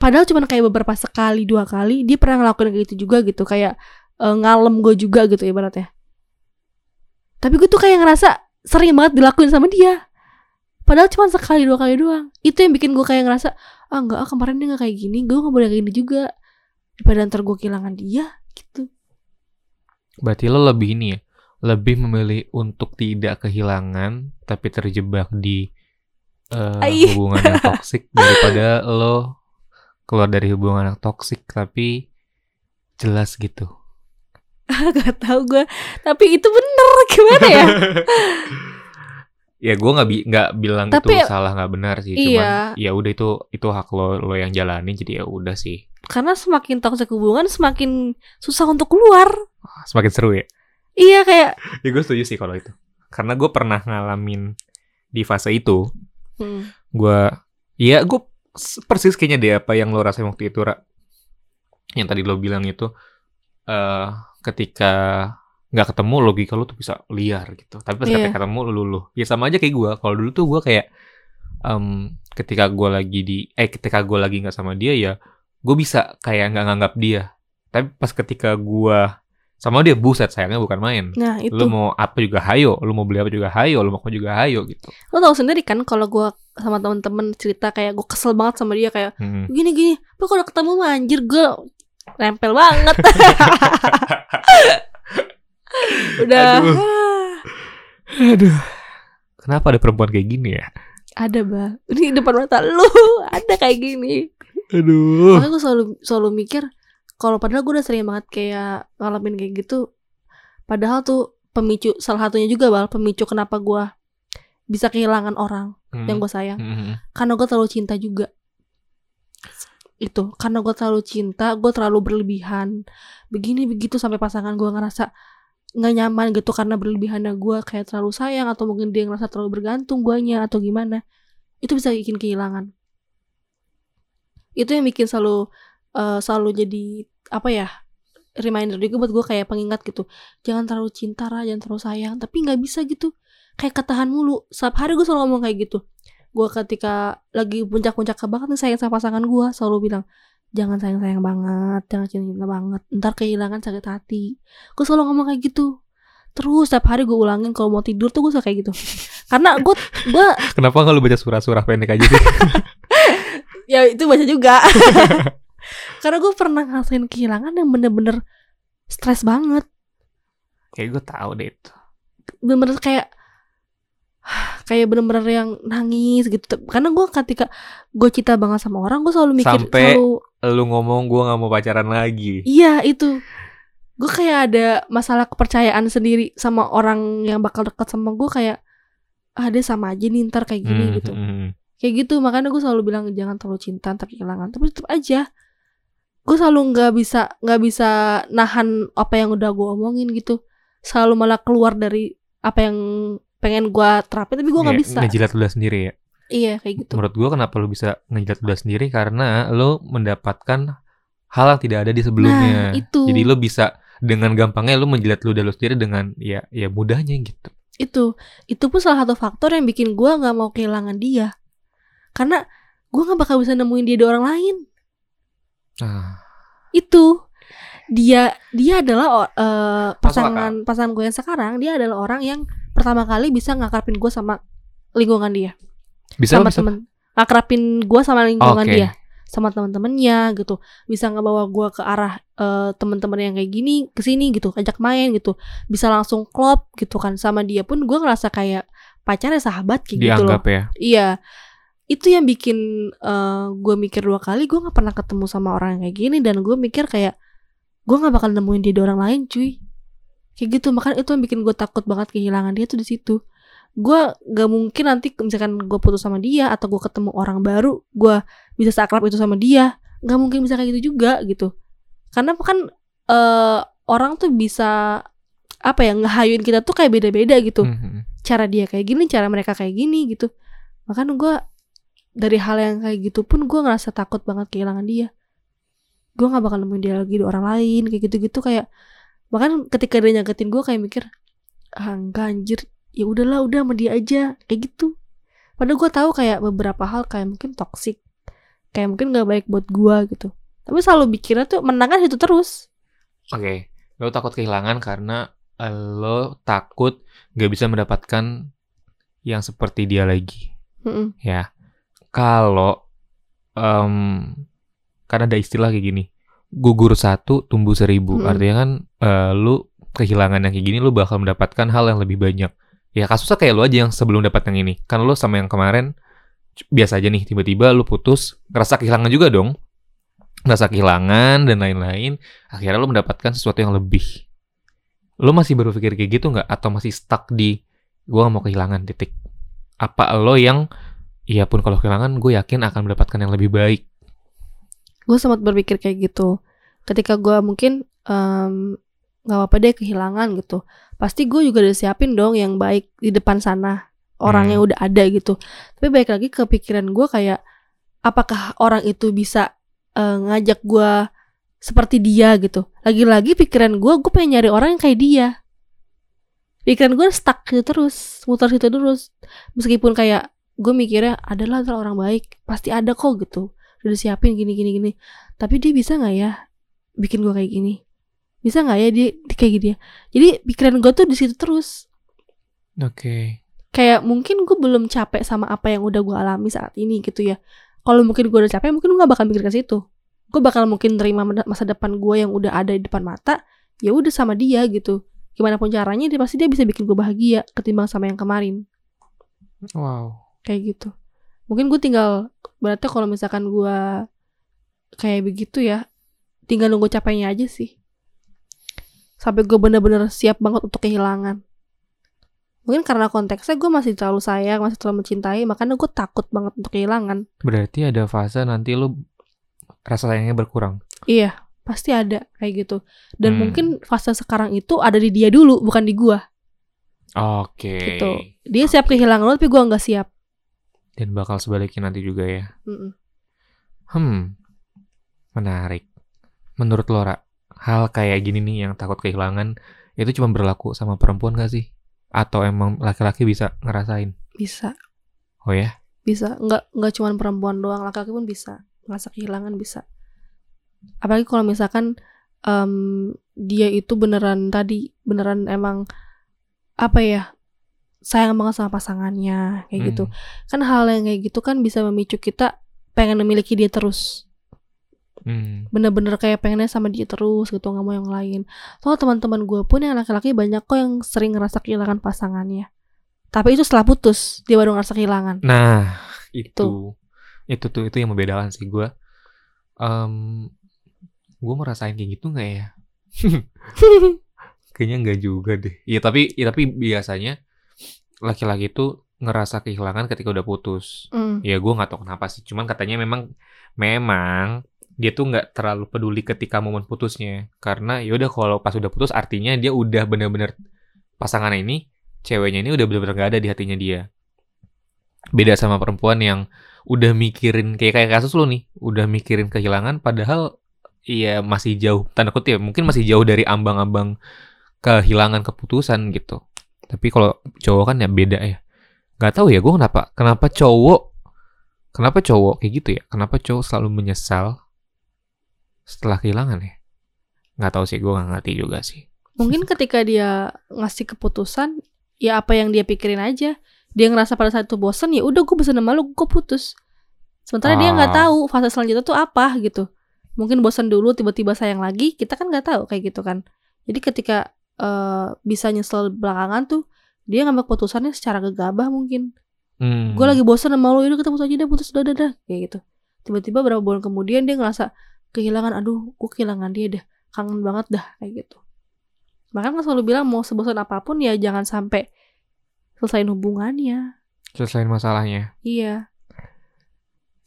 padahal cuma kayak beberapa sekali dua kali dia pernah ngelakuin kayak gitu juga gitu kayak uh, ngalem gue juga gitu ibaratnya. Tapi gue tuh kayak ngerasa sering banget dilakuin sama dia. Padahal cuma sekali dua kali doang. Itu yang bikin gue kayak ngerasa ah enggak ah kemarin dia nggak kayak gini gue nggak boleh kayak gini juga. Daripada ntar gue kehilangan dia gitu. Berarti lo lebih ini ya lebih memilih untuk tidak kehilangan tapi terjebak di uh, hubungan yang toksik daripada [LAUGHS] lo keluar dari hubungan yang toksik tapi jelas gitu. [LAUGHS] Gak tau gue tapi itu bener [LAUGHS] gimana ya? [LAUGHS] Ya gue nggak bi nggak bilang Tapi, itu salah nggak benar sih. Iya. cuman ya udah itu itu hak lo lo yang jalani jadi ya udah sih. Karena semakin toxic hubungan semakin susah untuk keluar. Semakin seru ya? Iya kayak ya gue setuju sih kalau itu. Karena gue pernah ngalamin di fase itu. Hmm. gue ya gue persis kayaknya deh apa yang lo rasain waktu itu Ra. yang tadi lo bilang itu uh, ketika nggak ketemu logika lu tuh bisa liar gitu tapi pas yeah. ketika ketemu lu luluh ya sama aja kayak gue kalau dulu tuh gue kayak um, ketika gue lagi di eh ketika gue lagi nggak sama dia ya gue bisa kayak nggak nganggap dia tapi pas ketika gue sama dia buset sayangnya bukan main. Nah itu. Lu mau apa juga hayo, lu mau beli apa juga hayo, lu mau apa juga hayo gitu. Lu tau sendiri kan kalau gue sama temen-temen cerita kayak gue kesel banget sama dia kayak hmm. gini gini, kalau ketemu mah anjir gue nempel banget. [LAUGHS] Udah. Aduh. [SIGHS] Aduh. Kenapa ada perempuan kayak gini ya? Ada, Bah. Ini depan mata lu [LAUGHS] ada kayak gini. Aduh. Makanya gue selalu selalu mikir kalau padahal gue udah sering banget kayak ngalamin kayak gitu. Padahal tuh pemicu salah satunya juga bal pemicu kenapa gue bisa kehilangan orang hmm. yang gue sayang. Hmm. Karena gue terlalu cinta juga itu karena gue terlalu cinta gue terlalu berlebihan begini begitu sampai pasangan gue ngerasa nggak nyaman gitu karena berlebihannya gue kayak terlalu sayang atau mungkin dia ngerasa terlalu bergantung guanya atau gimana itu bisa bikin kehilangan itu yang bikin selalu uh, selalu jadi apa ya reminder juga buat gue kayak pengingat gitu jangan terlalu cinta lah jangan terlalu sayang tapi nggak bisa gitu kayak ketahan mulu setiap hari gue selalu ngomong kayak gitu gue ketika lagi puncak-puncak banget nih sayang sama pasangan gue selalu bilang jangan sayang-sayang banget, jangan cinta-cinta banget. Ntar kehilangan sakit hati. Gue selalu ngomong kayak gitu. Terus setiap hari gue ulangin kalau mau tidur tuh gue suka kayak gitu. Karena gue gue [LAUGHS] Kenapa lu baca surah-surah pendek aja sih? [LAUGHS] ya itu baca juga. [LAUGHS] Karena gue pernah ngerasain kehilangan yang bener-bener stres banget. Kayak gue tahu deh itu. Bener-bener kayak kayak bener-bener yang nangis gitu karena gue ketika gue cinta banget sama orang gue selalu mikir sampai selalu, lu ngomong gue nggak mau pacaran lagi iya itu gue kayak ada masalah kepercayaan sendiri sama orang yang bakal dekat sama gue kayak ah dia sama aja nih ntar kayak gini hmm, gitu hmm, hmm. kayak gitu makanya gue selalu bilang jangan terlalu cinta ntar kehilangan tapi tetap aja gue selalu nggak bisa nggak bisa nahan apa yang udah gue omongin gitu. Selalu malah keluar dari apa yang pengen gue terapin tapi gue nggak bisa. ngejilat ludah sendiri ya? Iya kayak gitu. Menurut gue kenapa lo bisa ngejilat ludah sendiri? Karena lo mendapatkan hal yang tidak ada di sebelumnya. Nah, itu. jadi lo bisa dengan gampangnya lo menjilat ludah lo sendiri dengan ya ya mudahnya gitu. Itu itu pun salah satu faktor yang bikin gue nggak mau kehilangan dia. Karena gue nggak bakal bisa nemuin dia di orang lain ah. itu dia dia adalah uh, pasangan pasangan gue yang sekarang dia adalah orang yang pertama kali bisa ngakrapin gue sama lingkungan dia. Bisa sama bisa? temen ngakrapin gue sama lingkungan okay. dia sama teman-temannya gitu. Bisa ngebawa gue ke arah uh, teman-teman yang kayak gini ke sini gitu ajak main gitu. Bisa langsung klop gitu kan. Sama dia pun gue ngerasa kayak pacarnya sahabat kayak gitu loh. Ya? Iya itu yang bikin uh, eh, gue mikir dua kali gue nggak pernah ketemu sama orang yang kayak gini dan gue mikir kayak gue nggak bakal nemuin dia di orang lain cuy. Kayak gitu makanya itu yang bikin gue takut banget kehilangan dia tuh di situ. Gue gak mungkin nanti misalkan gue putus sama dia atau gue ketemu orang baru gue bisa seakrab itu sama dia. Nggak mungkin bisa kayak gitu juga gitu. Karena kan uh, orang tuh bisa apa ya ngehayuin kita tuh kayak beda-beda gitu. Mhm. cara dia kayak gini cara mereka kayak gini gitu. Makanya gue dari hal yang kayak gitu pun gue ngerasa takut banget kehilangan dia. Gue nggak bakal nemuin dia lagi di orang lain kayak gitu-gitu kayak bahkan ketika dia nyakitin gue kayak mikir ah enggak anjir ya udahlah udah sama dia aja kayak gitu. Padahal gue tahu kayak beberapa hal kayak mungkin toxic kayak mungkin nggak baik buat gue gitu. Tapi selalu pikirnya tuh menangkan itu terus. Oke, lo takut kehilangan karena lo takut gak bisa mendapatkan yang seperti dia lagi. Mm-mm. Ya, kalau em kan ada istilah kayak gini, gugur satu tumbuh seribu. Mm-mm. Artinya kan eh, lu kehilangan yang kayak gini, lu bakal mendapatkan hal yang lebih banyak. Ya kasusnya kayak lu aja yang sebelum dapat yang ini. Kan lu sama yang kemarin biasa aja nih, tiba-tiba lu putus, ngerasa kehilangan juga dong. Ngerasa kehilangan dan lain-lain. Akhirnya lu mendapatkan sesuatu yang lebih. Lu masih berpikir kayak gitu nggak? Atau masih stuck di gua gak mau kehilangan titik? Apa lo yang Iya pun kalau kehilangan gue yakin akan mendapatkan yang lebih baik. gue sempat berpikir kayak gitu. Ketika gue mungkin em, nggak apa-apa deh kehilangan gitu. Pasti gue juga udah siapin dong yang baik di depan sana. Orangnya Hmm. udah ada gitu. Tapi baik lagi ke pikiran gue kayak apakah orang itu bisa eh, ngajak gue seperti dia gitu? Lagi-lagi pikiran gue gue pengen nyari orang yang kayak dia. Pikiran gue stuck gitu terus muter situ terus. Meskipun kayak gue mikirnya adalah orang baik pasti ada kok gitu. Udah disiapin gini gini gini. Tapi dia bisa nggak ya bikin gue kayak gini? Bisa nggak ya dia, dia kayak gini ya? Jadi pikiran gue tuh di situ terus. Oke. kayak mungkin gue belum capek sama apa yang udah gue alami saat ini gitu ya. Kalau mungkin gue udah capek mungkin gue gak bakal mikir ke situ. Gue bakal mungkin terima masa depan gue yang udah ada di depan mata ya udah sama dia gitu. Gimana pun caranya dia pasti dia bisa bikin gue bahagia ketimbang sama yang kemarin. Wow. Kayak gitu. Mungkin gue tinggal berarti kalau misalkan gue kayak begitu ya tinggal nunggu capeknya aja sih. Sampai gue bener-bener siap banget untuk kehilangan. Mungkin karena konteksnya gue masih terlalu sayang masih terlalu mencintai makanya gue takut banget untuk kehilangan. Berarti ada fase nanti lu rasa sayangnya berkurang. iya pasti ada kayak gitu. Dan Hmm. mungkin fase sekarang itu ada di dia dulu bukan di gue Oke. gitu. Dia siap kehilangan lo tapi gue nggak siap Dan bakal sebaliknya nanti juga ya. Mm-mm. Hmm. Menarik. Menurut Lora, hal kayak gini nih yang takut kehilangan itu cuma berlaku sama perempuan gak sih? Atau emang laki-laki bisa ngerasain? bisa Oh ya? bisa nggak nggak cuman perempuan doang laki-laki pun bisa ngerasa kehilangan bisa apalagi kalau misalkan em, dia itu beneran tadi beneran emang apa ya sayang banget sama pasangannya kayak gitu Hmm. kan hal yang kayak gitu kan bisa memicu kita pengen memiliki dia terus Hmm. bener-bener kayak pengennya sama dia terus gitu nggak mau yang lain soal teman-teman gue pun yang laki-laki banyak kok yang sering ngerasa kehilangan pasangannya tapi itu setelah putus dia baru ngerasa kehilangan Nah, itu. Itu tuh itu yang membedakan sih gue. Um, gue merasain kayak gitu nggak ya? [LAUGHS] Kayaknya nggak juga deh. Iya tapi, ya, tapi biasanya laki-laki itu ngerasa kehilangan ketika udah putus. Mm. Ya gue nggak tahu kenapa sih. Cuman katanya memang, memang dia tuh nggak terlalu peduli ketika momen putusnya. Karena ya udah kalau pas udah putus artinya dia udah bener-bener pasangan ini, ceweknya ini udah bener-bener gak ada di hatinya dia. Beda sama perempuan yang udah mikirin kayak kayak kasus lu nih, udah mikirin kehilangan padahal iya masih jauh tanda kutip mungkin masih jauh dari ambang-ambang kehilangan keputusan gitu. Tapi kalau cowok kan ya beda ya. Gak tahu ya gue kenapa kenapa cowok kenapa cowok kayak gitu ya? Kenapa cowok selalu menyesal setelah kehilangan ya? Nggak tahu sih gue nggak ngerti juga sih. Mungkin ketika dia ngasih keputusan, ya apa yang dia pikirin aja. Dia ngerasa pada saat itu bosen, ya udah gue bosan sama lu, gue putus. Sementara dia nggak Ah. tahu fase selanjutnya tuh apa gitu. Mungkin bosan dulu, tiba-tiba sayang lagi, kita kan nggak tahu kayak gitu kan. Jadi ketika eh, bisa nyesel belakangan tuh, dia ngambil keputusannya secara gegabah mungkin. Hmm. Gue lagi bosan sama lu, udah kita putus aja deh, putus udah, udah, udah, kayak gitu. Tiba-tiba berapa bulan kemudian dia ngerasa kehilangan, aduh, gue kehilangan dia dah, kangen banget dah, kayak gitu. Makanya kan selalu bilang mau sebosan apa pun ya jangan sampai selesaiin hubungannya. Selesain masalahnya. Iya.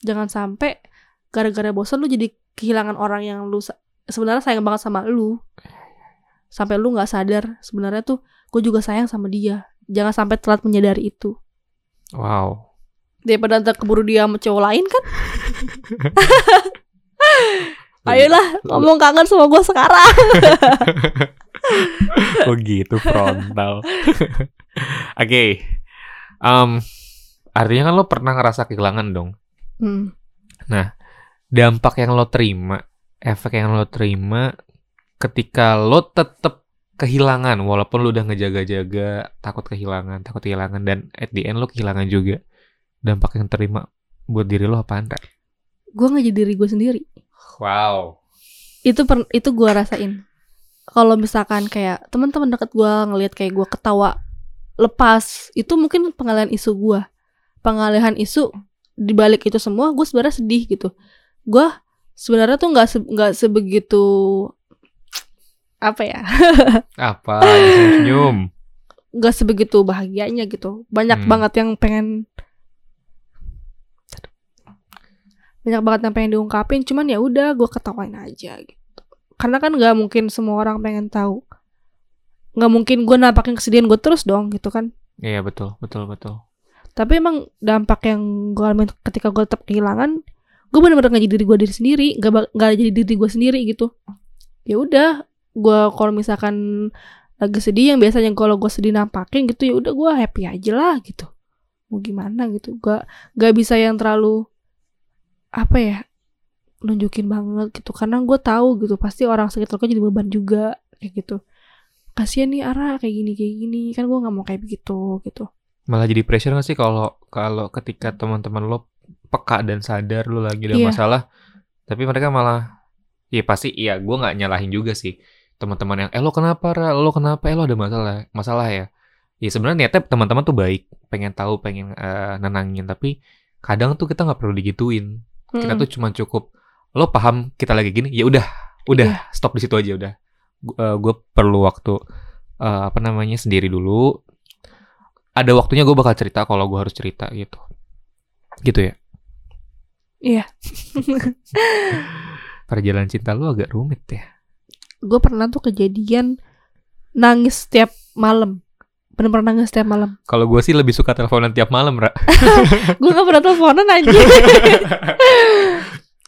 Jangan sampai gara-gara bosan lu jadi kehilangan orang yang lu sebenarnya sayang banget sama lu sampai lu nggak sadar sebenarnya tuh gue juga sayang sama dia jangan sampai telat menyadari itu Wow. daripada ntar keburu dia sama cowok lain kan [LAUGHS] ayolah ngomong kangen sama gue sekarang [LAUGHS] Oh gitu frontal. [LAUGHS] Oke. Em, artinya kan lo pernah ngerasa kehilangan dong. hmm. Dampak yang lo terima, efek yang lo terima ketika lo tetap kehilangan walaupun lo udah ngejaga-jaga takut kehilangan, takut kehilangan dan at the end lo kehilangan juga. Dampak yang terima buat diri lo apaan, Ra? gue nggak jadi diri gue sendiri Wow. itu per, itu gue rasain kalau misalkan kayak teman-teman deket gue ngelihat kayak gue ketawa lepas itu mungkin pengalihan isu gue pengalihan isu di balik itu semua gue sebenarnya sedih gitu gue sebenarnya tuh nggak se- nggak sebegitu apa ya [LAUGHS] Apa? Senyum. nggak sebegitu bahagianya gitu banyak Hmm. banget yang pengen banyak banget yang pengen diungkapin cuman ya udah gue ketawain aja gitu karena kan nggak mungkin semua orang pengen tahu nggak mungkin gue nampakin kesedihan gue terus dong gitu kan Iya betul, betul, betul. tapi emang dampak yang gue alamin ketika gue tetap kehilangan gue bener-bener nggak jadi diri gue diri sendiri nggak ba- nggak jadi diri gue sendiri gitu ya udah gue kalau misalkan lagi sedih yang biasanya kalau gue sedih nampakin gitu ya udah gue happy aja lah gitu. Mau gimana gitu. Gak gak bisa yang terlalu apa ya nunjukin banget gitu. Karena gue tahu gitu pasti orang sekitar gue jadi beban juga kayak gitu. Kasian nih Ara kayak gini kayak gini. Kan gue nggak mau kayak begitu gitu. Malah jadi pressure gak sih kalau kalau ketika teman-teman lo peka dan sadar lo lagi ada Iya. masalah, tapi mereka malah, ya pasti iya gue nggak nyalahin juga sih teman-teman yang, eh lo kenapa Ra? lo kenapa, eh lo ada masalah, masalah ya. Ya sebenarnya niatnya teman-teman tuh baik, pengen tahu, pengen eh, nenangin, tapi kadang tuh kita nggak perlu digituin. Kita Mm-mm. tuh cuma cukup lo paham kita lagi gini, ya udah, udah stop di situ aja udah. Gue perlu waktu eh, apa namanya sendiri dulu. Ada waktunya gue bakal cerita kalau gue harus cerita gitu. Gitu ya. Iya. [LAUGHS] Perjalanan cinta lu agak rumit ya. Gue pernah tuh kejadian nangis setiap malam. Bener-bener nangis setiap malam. Kalau gue sih lebih suka teleponan tiap malam, Ra. [LAUGHS] gue gak pernah teleponan aja [LAUGHS]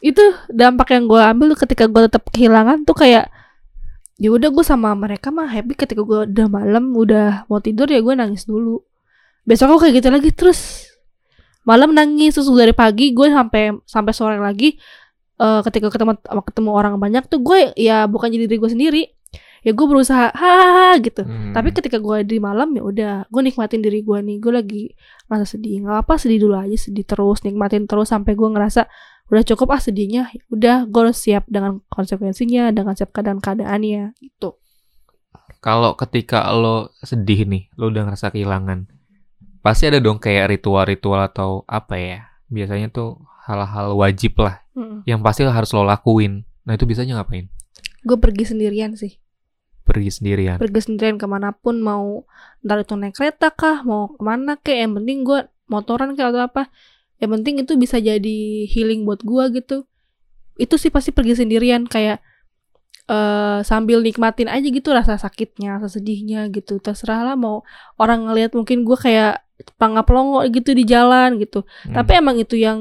itu dampak yang gue ambil ketika gue tetap kehilangan tuh kayak ya udah gue sama mereka mah happy ketika gue udah malam udah mau tidur ya gue nangis dulu. Besok aku kayak gitu lagi terus malam nangis terus dari pagi gue sampai sampai sore lagi eh, ketika ketemu ketemu orang banyak tuh gue ya bukan jadi diri gue sendiri. Ya gue berusaha hahaha gitu. Hmm. tapi ketika gue di malam ya udah gue nikmatin diri gue nih. Gue lagi ngerasa sedih. Nggak apa sedih dulu aja sedih terus nikmatin terus sampai gue ngerasa udah cukup ah sedihnya. Ya udah gue harus siap dengan konsekuensinya dengan siap keadaan keadaannya gitu. Kalau ketika lo sedih nih, lo udah ngerasa kehilangan, pasti ada dong kayak ritual-ritual atau apa ya? Biasanya tuh hal-hal wajib lah, yang pasti harus lo lakuin. Nah itu biasanya ngapain? gue pergi sendirian sih Pergi sendirian. pergi sendirian ke mana pun mau ntar itu naik kereta kah mau ke mana kek yang penting gue motoran kek atau apa yang penting itu bisa jadi healing buat gue gitu itu sih pasti pergi sendirian kayak eh sambil nikmatin aja gitu rasa sakitnya rasa sedihnya gitu terserah lah mau orang ngelihat mungkin gue kayak pelangap pelongo gitu di jalan gitu Hmm. tapi emang itu yang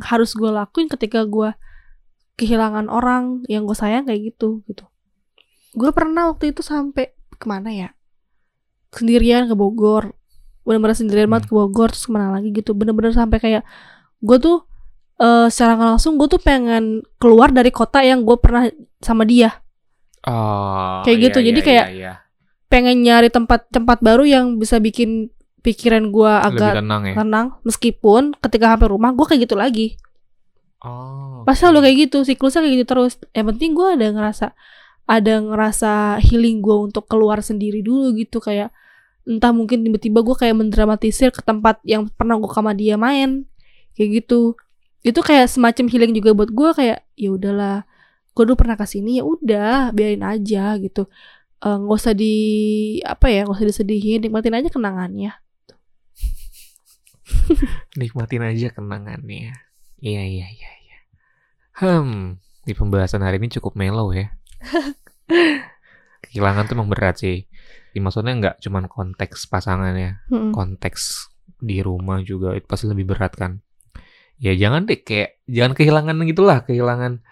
harus gue lakuin ketika gue kehilangan orang yang gue sayang kayak gitu gitu. Gue pernah waktu itu sampai ke mana ya? Sendirian ke Bogor. Bener-bener sendirian banget ke Bogor terus ke mana lagi gitu. Bener-bener sampai kayak gue tuh eh secara langsung gue tuh pengen keluar dari kota yang gue pernah sama dia. Oh, Kayak iya, gitu, iya, jadi iya, kayak iya. Pengen nyari tempat-tempat baru yang bisa bikin pikiran gue agak tenang ya. tenang. Meskipun ketika sampai rumah gue kayak gitu lagi. Oh. Pas oke. selalu kayak gitu, siklusnya kayak gitu terus. Yang penting gue ada ngerasa ada ngerasa healing gue untuk keluar sendiri dulu gitu kayak entah mungkin tiba-tiba gue kayak mendramatisir ke tempat yang pernah gue sama dia main kayak gitu itu kayak semacam healing juga buat gue kayak ya udahlah gue dulu pernah ke sini ya udah biarin aja gitu Eh, nggak usah di apa ya nggak usah disedihin nikmatin aja kenangannya [LAUGHS] Nikmatin aja kenangannya. Iya, iya, iya, iya. Hmm, di pembahasan hari ini cukup mellow ya. [LAUGHS] Kehilangan tuh emang berat sih. Ya, maksudnya nggak cuman konteks pasangan ya, Mm-mm. konteks di rumah juga itu pasti lebih berat kan. Ya jangan deh kayak jangan kehilangan gitulah, kehilangan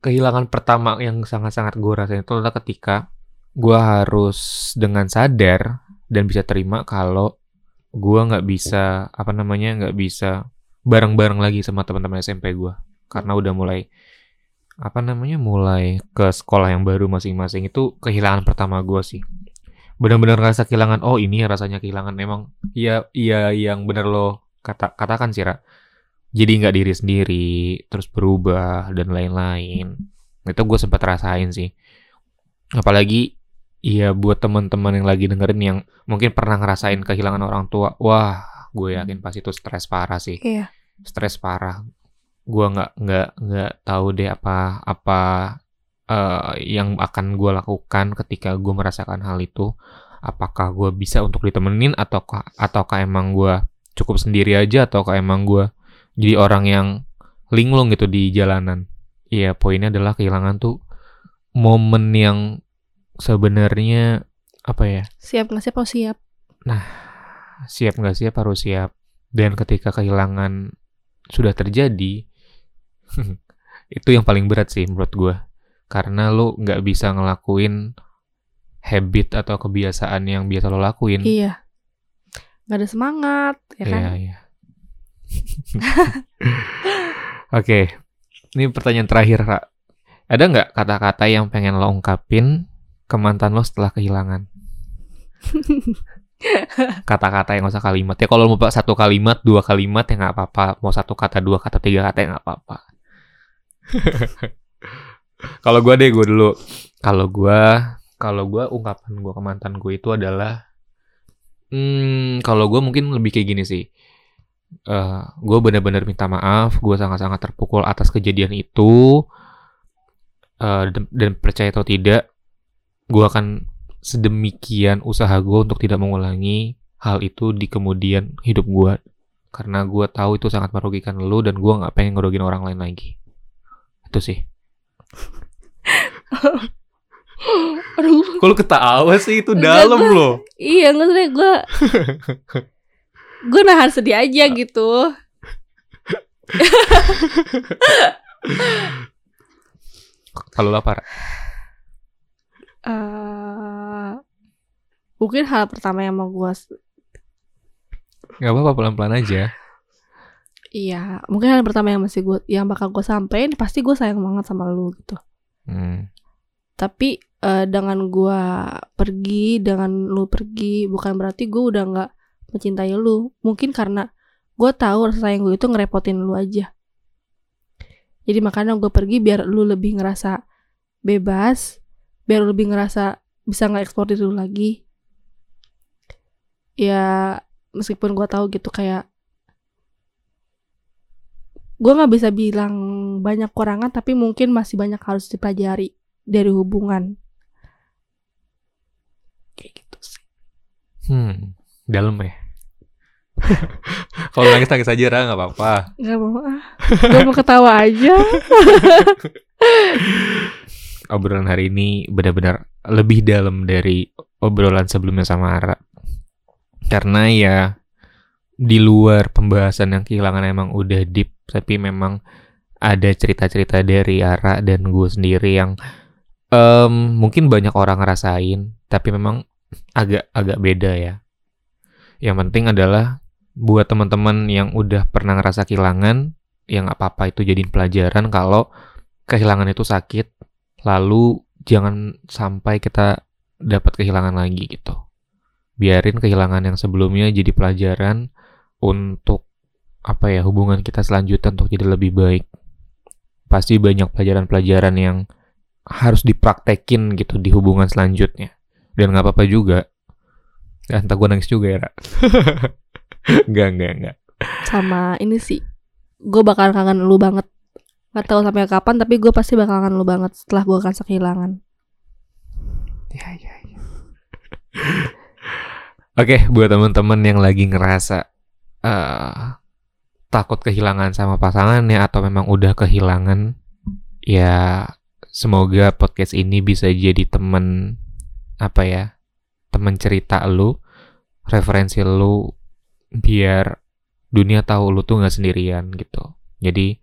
kehilangan pertama yang sangat-sangat gue rasain itu adalah ketika gue harus dengan sadar dan bisa terima kalau gue nggak bisa apa namanya nggak bisa bareng-bareng lagi sama teman-teman SMP gue karena udah mulai apa namanya mulai ke sekolah yang baru masing-masing. Itu kehilangan pertama gue sih. Benar-benar rasa kehilangan oh ini ya rasanya kehilangan. Memang iya iya yang bener lo kata katakan sih Ra. jadi nggak diri sendiri terus berubah dan lain-lain. Itu gue sempat rasain sih. Apalagi iya buat teman-teman yang lagi dengerin yang mungkin pernah ngerasain kehilangan orang tua wah gue yakin pasti itu stres parah sih. Iya. stres parah. Gue nggak nggak nggak tahu deh apa apa eh, yang akan gue lakukan ketika gue merasakan hal itu. Apakah gue bisa untuk ditemenin ataukah ataukah emang gue cukup sendiri aja ataukah emang gue jadi orang yang linglung gitu di jalanan. Iya poinnya adalah kehilangan tuh momen yang sebenarnya apa ya Siap nggak siap? Oh siap. siap nggak siap harus siap dan ketika kehilangan sudah terjadi [LAUGHS] itu yang paling berat sih menurut gue karena lo nggak bisa ngelakuin habit atau kebiasaan yang biasa lo lakuin Iya. Gak ada semangat, ya kan? Iya, iya. [LAUGHS] Oke, ini pertanyaan terakhir, Ra. Ada nggak kata-kata yang pengen lo ungkapin ke mantan lo setelah kehilangan? Kata-kata yang nggak usah kalimat. Ya kalau mau satu kalimat, dua kalimat ya nggak apa-apa. Mau satu kata, dua kata, tiga kata ya nggak apa-apa. [LAUGHS] kalau gue deh, gue dulu. Kalau gue, kalau gue ungkapan gue ke mantan gue itu adalah, hmm, kalau gue mungkin lebih kayak gini sih eh gue benar-benar minta maaf, gue sangat-sangat terpukul atas kejadian itu, Eh, dan, dan percaya atau tidak, gue akan sedemikian usaha gue untuk tidak mengulangi hal itu di kemudian hidup gue, karena gue tahu itu sangat merugikan lo dan gue nggak pengen ngerugiin orang lain lagi. Itu sih. [LAUGHS] Aduh, lu ketawa sih itu dalam loh. iya nggak sih gue. gue nahan sedih aja [LAUGHS] gitu. Kalau lapar, eh mungkin hal pertama yang mau gue nggak apa-apa pelan-pelan aja. Iya, mungkin hal pertama yang masih gue yang bakal gue sampein pasti gue sayang banget sama lu gitu. Hmm. Tapi eh, dengan gue pergi, dengan lu pergi, bukan berarti gue udah nggak mencintai lu. Mungkin karena gue tahu rasa sayang gue itu ngerepotin lu aja. Jadi makanya gue pergi biar lu lebih ngerasa bebas, biar lebih ngerasa bisa nge-explore diri lu lagi. Ya meskipun gue tahu gitu kayak gue nggak bisa bilang banyak kurangan tapi mungkin masih banyak harus dipelajari dari hubungan kayak gitu sih Hmm, dalam ya. [LAUGHS] Kalau nangis nangis aja Ra, nggak apa-apa. nggak mau ah gue mau ketawa aja [LAUGHS] Obrolan hari ini benar-benar lebih dalam dari obrolan sebelumnya sama Ara. Karena ya di luar pembahasan yang kehilangan emang udah deep, tapi memang ada cerita-cerita dari Ara dan gue sendiri yang em, mungkin banyak orang ngerasain, tapi memang agak agak beda ya. Yang penting adalah buat teman-teman yang udah pernah ngerasa kehilangan, yang apa-apa itu jadiin pelajaran kalau kehilangan itu sakit, lalu jangan sampai kita dapat kehilangan lagi gitu. Biarin kehilangan yang sebelumnya jadi pelajaran untuk apa ya hubungan kita selanjutnya untuk jadi lebih baik. Pasti banyak pelajaran-pelajaran yang harus dipraktekin gitu di hubungan selanjutnya. Dan nggak apa-apa juga. Ya, entah gue nangis juga ya, Ra. [LAUGHS] Enggak, enggak, enggak. sama ini sih gue bakal kangen lu banget Gak tahu sampai kapan tapi gue pasti bakal kangen lu banget setelah gue akan kehilangan Ya, ya, ya. [LAUGHS] Oke, buat teman-teman yang lagi ngerasa eh takut kehilangan sama pasangannya atau memang udah kehilangan, ya semoga podcast ini bisa jadi temen apa ya temen cerita lu referensi lu biar dunia tahu lu tuh nggak sendirian gitu jadi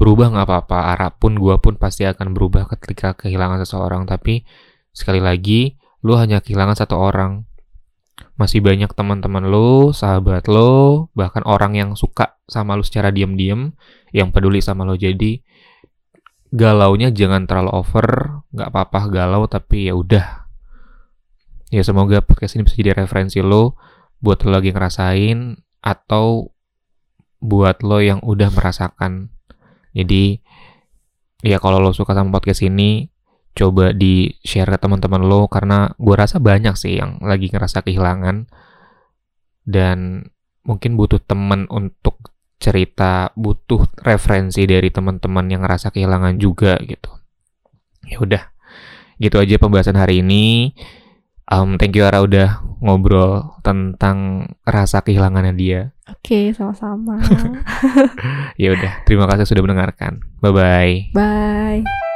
berubah nggak apa-apa arah pun gua pun pasti akan berubah ketika kehilangan seseorang tapi sekali lagi lu hanya kehilangan satu orang masih banyak teman-teman lo, sahabat lo, bahkan orang yang suka sama lo secara diam-diam, yang peduli sama lo. Jadi galaunya jangan terlalu over, nggak apa-apa galau tapi ya udah. Ya semoga podcast ini bisa jadi referensi lo buat lo lagi ngerasain atau buat lo yang udah merasakan. Jadi ya kalau lo suka sama podcast ini, coba di share ke teman-teman lo karena gue rasa banyak sih yang lagi ngerasa kehilangan. Dan mungkin butuh temen untuk cerita butuh referensi dari teman-teman yang ngerasa kehilangan juga gitu. Ya udah gitu aja pembahasan hari ini. Um, thank you Ara udah ngobrol tentang rasa kehilangannya dia oke sama-sama. [LAUGHS] Ya udah terima kasih sudah mendengarkan. Bye bye bye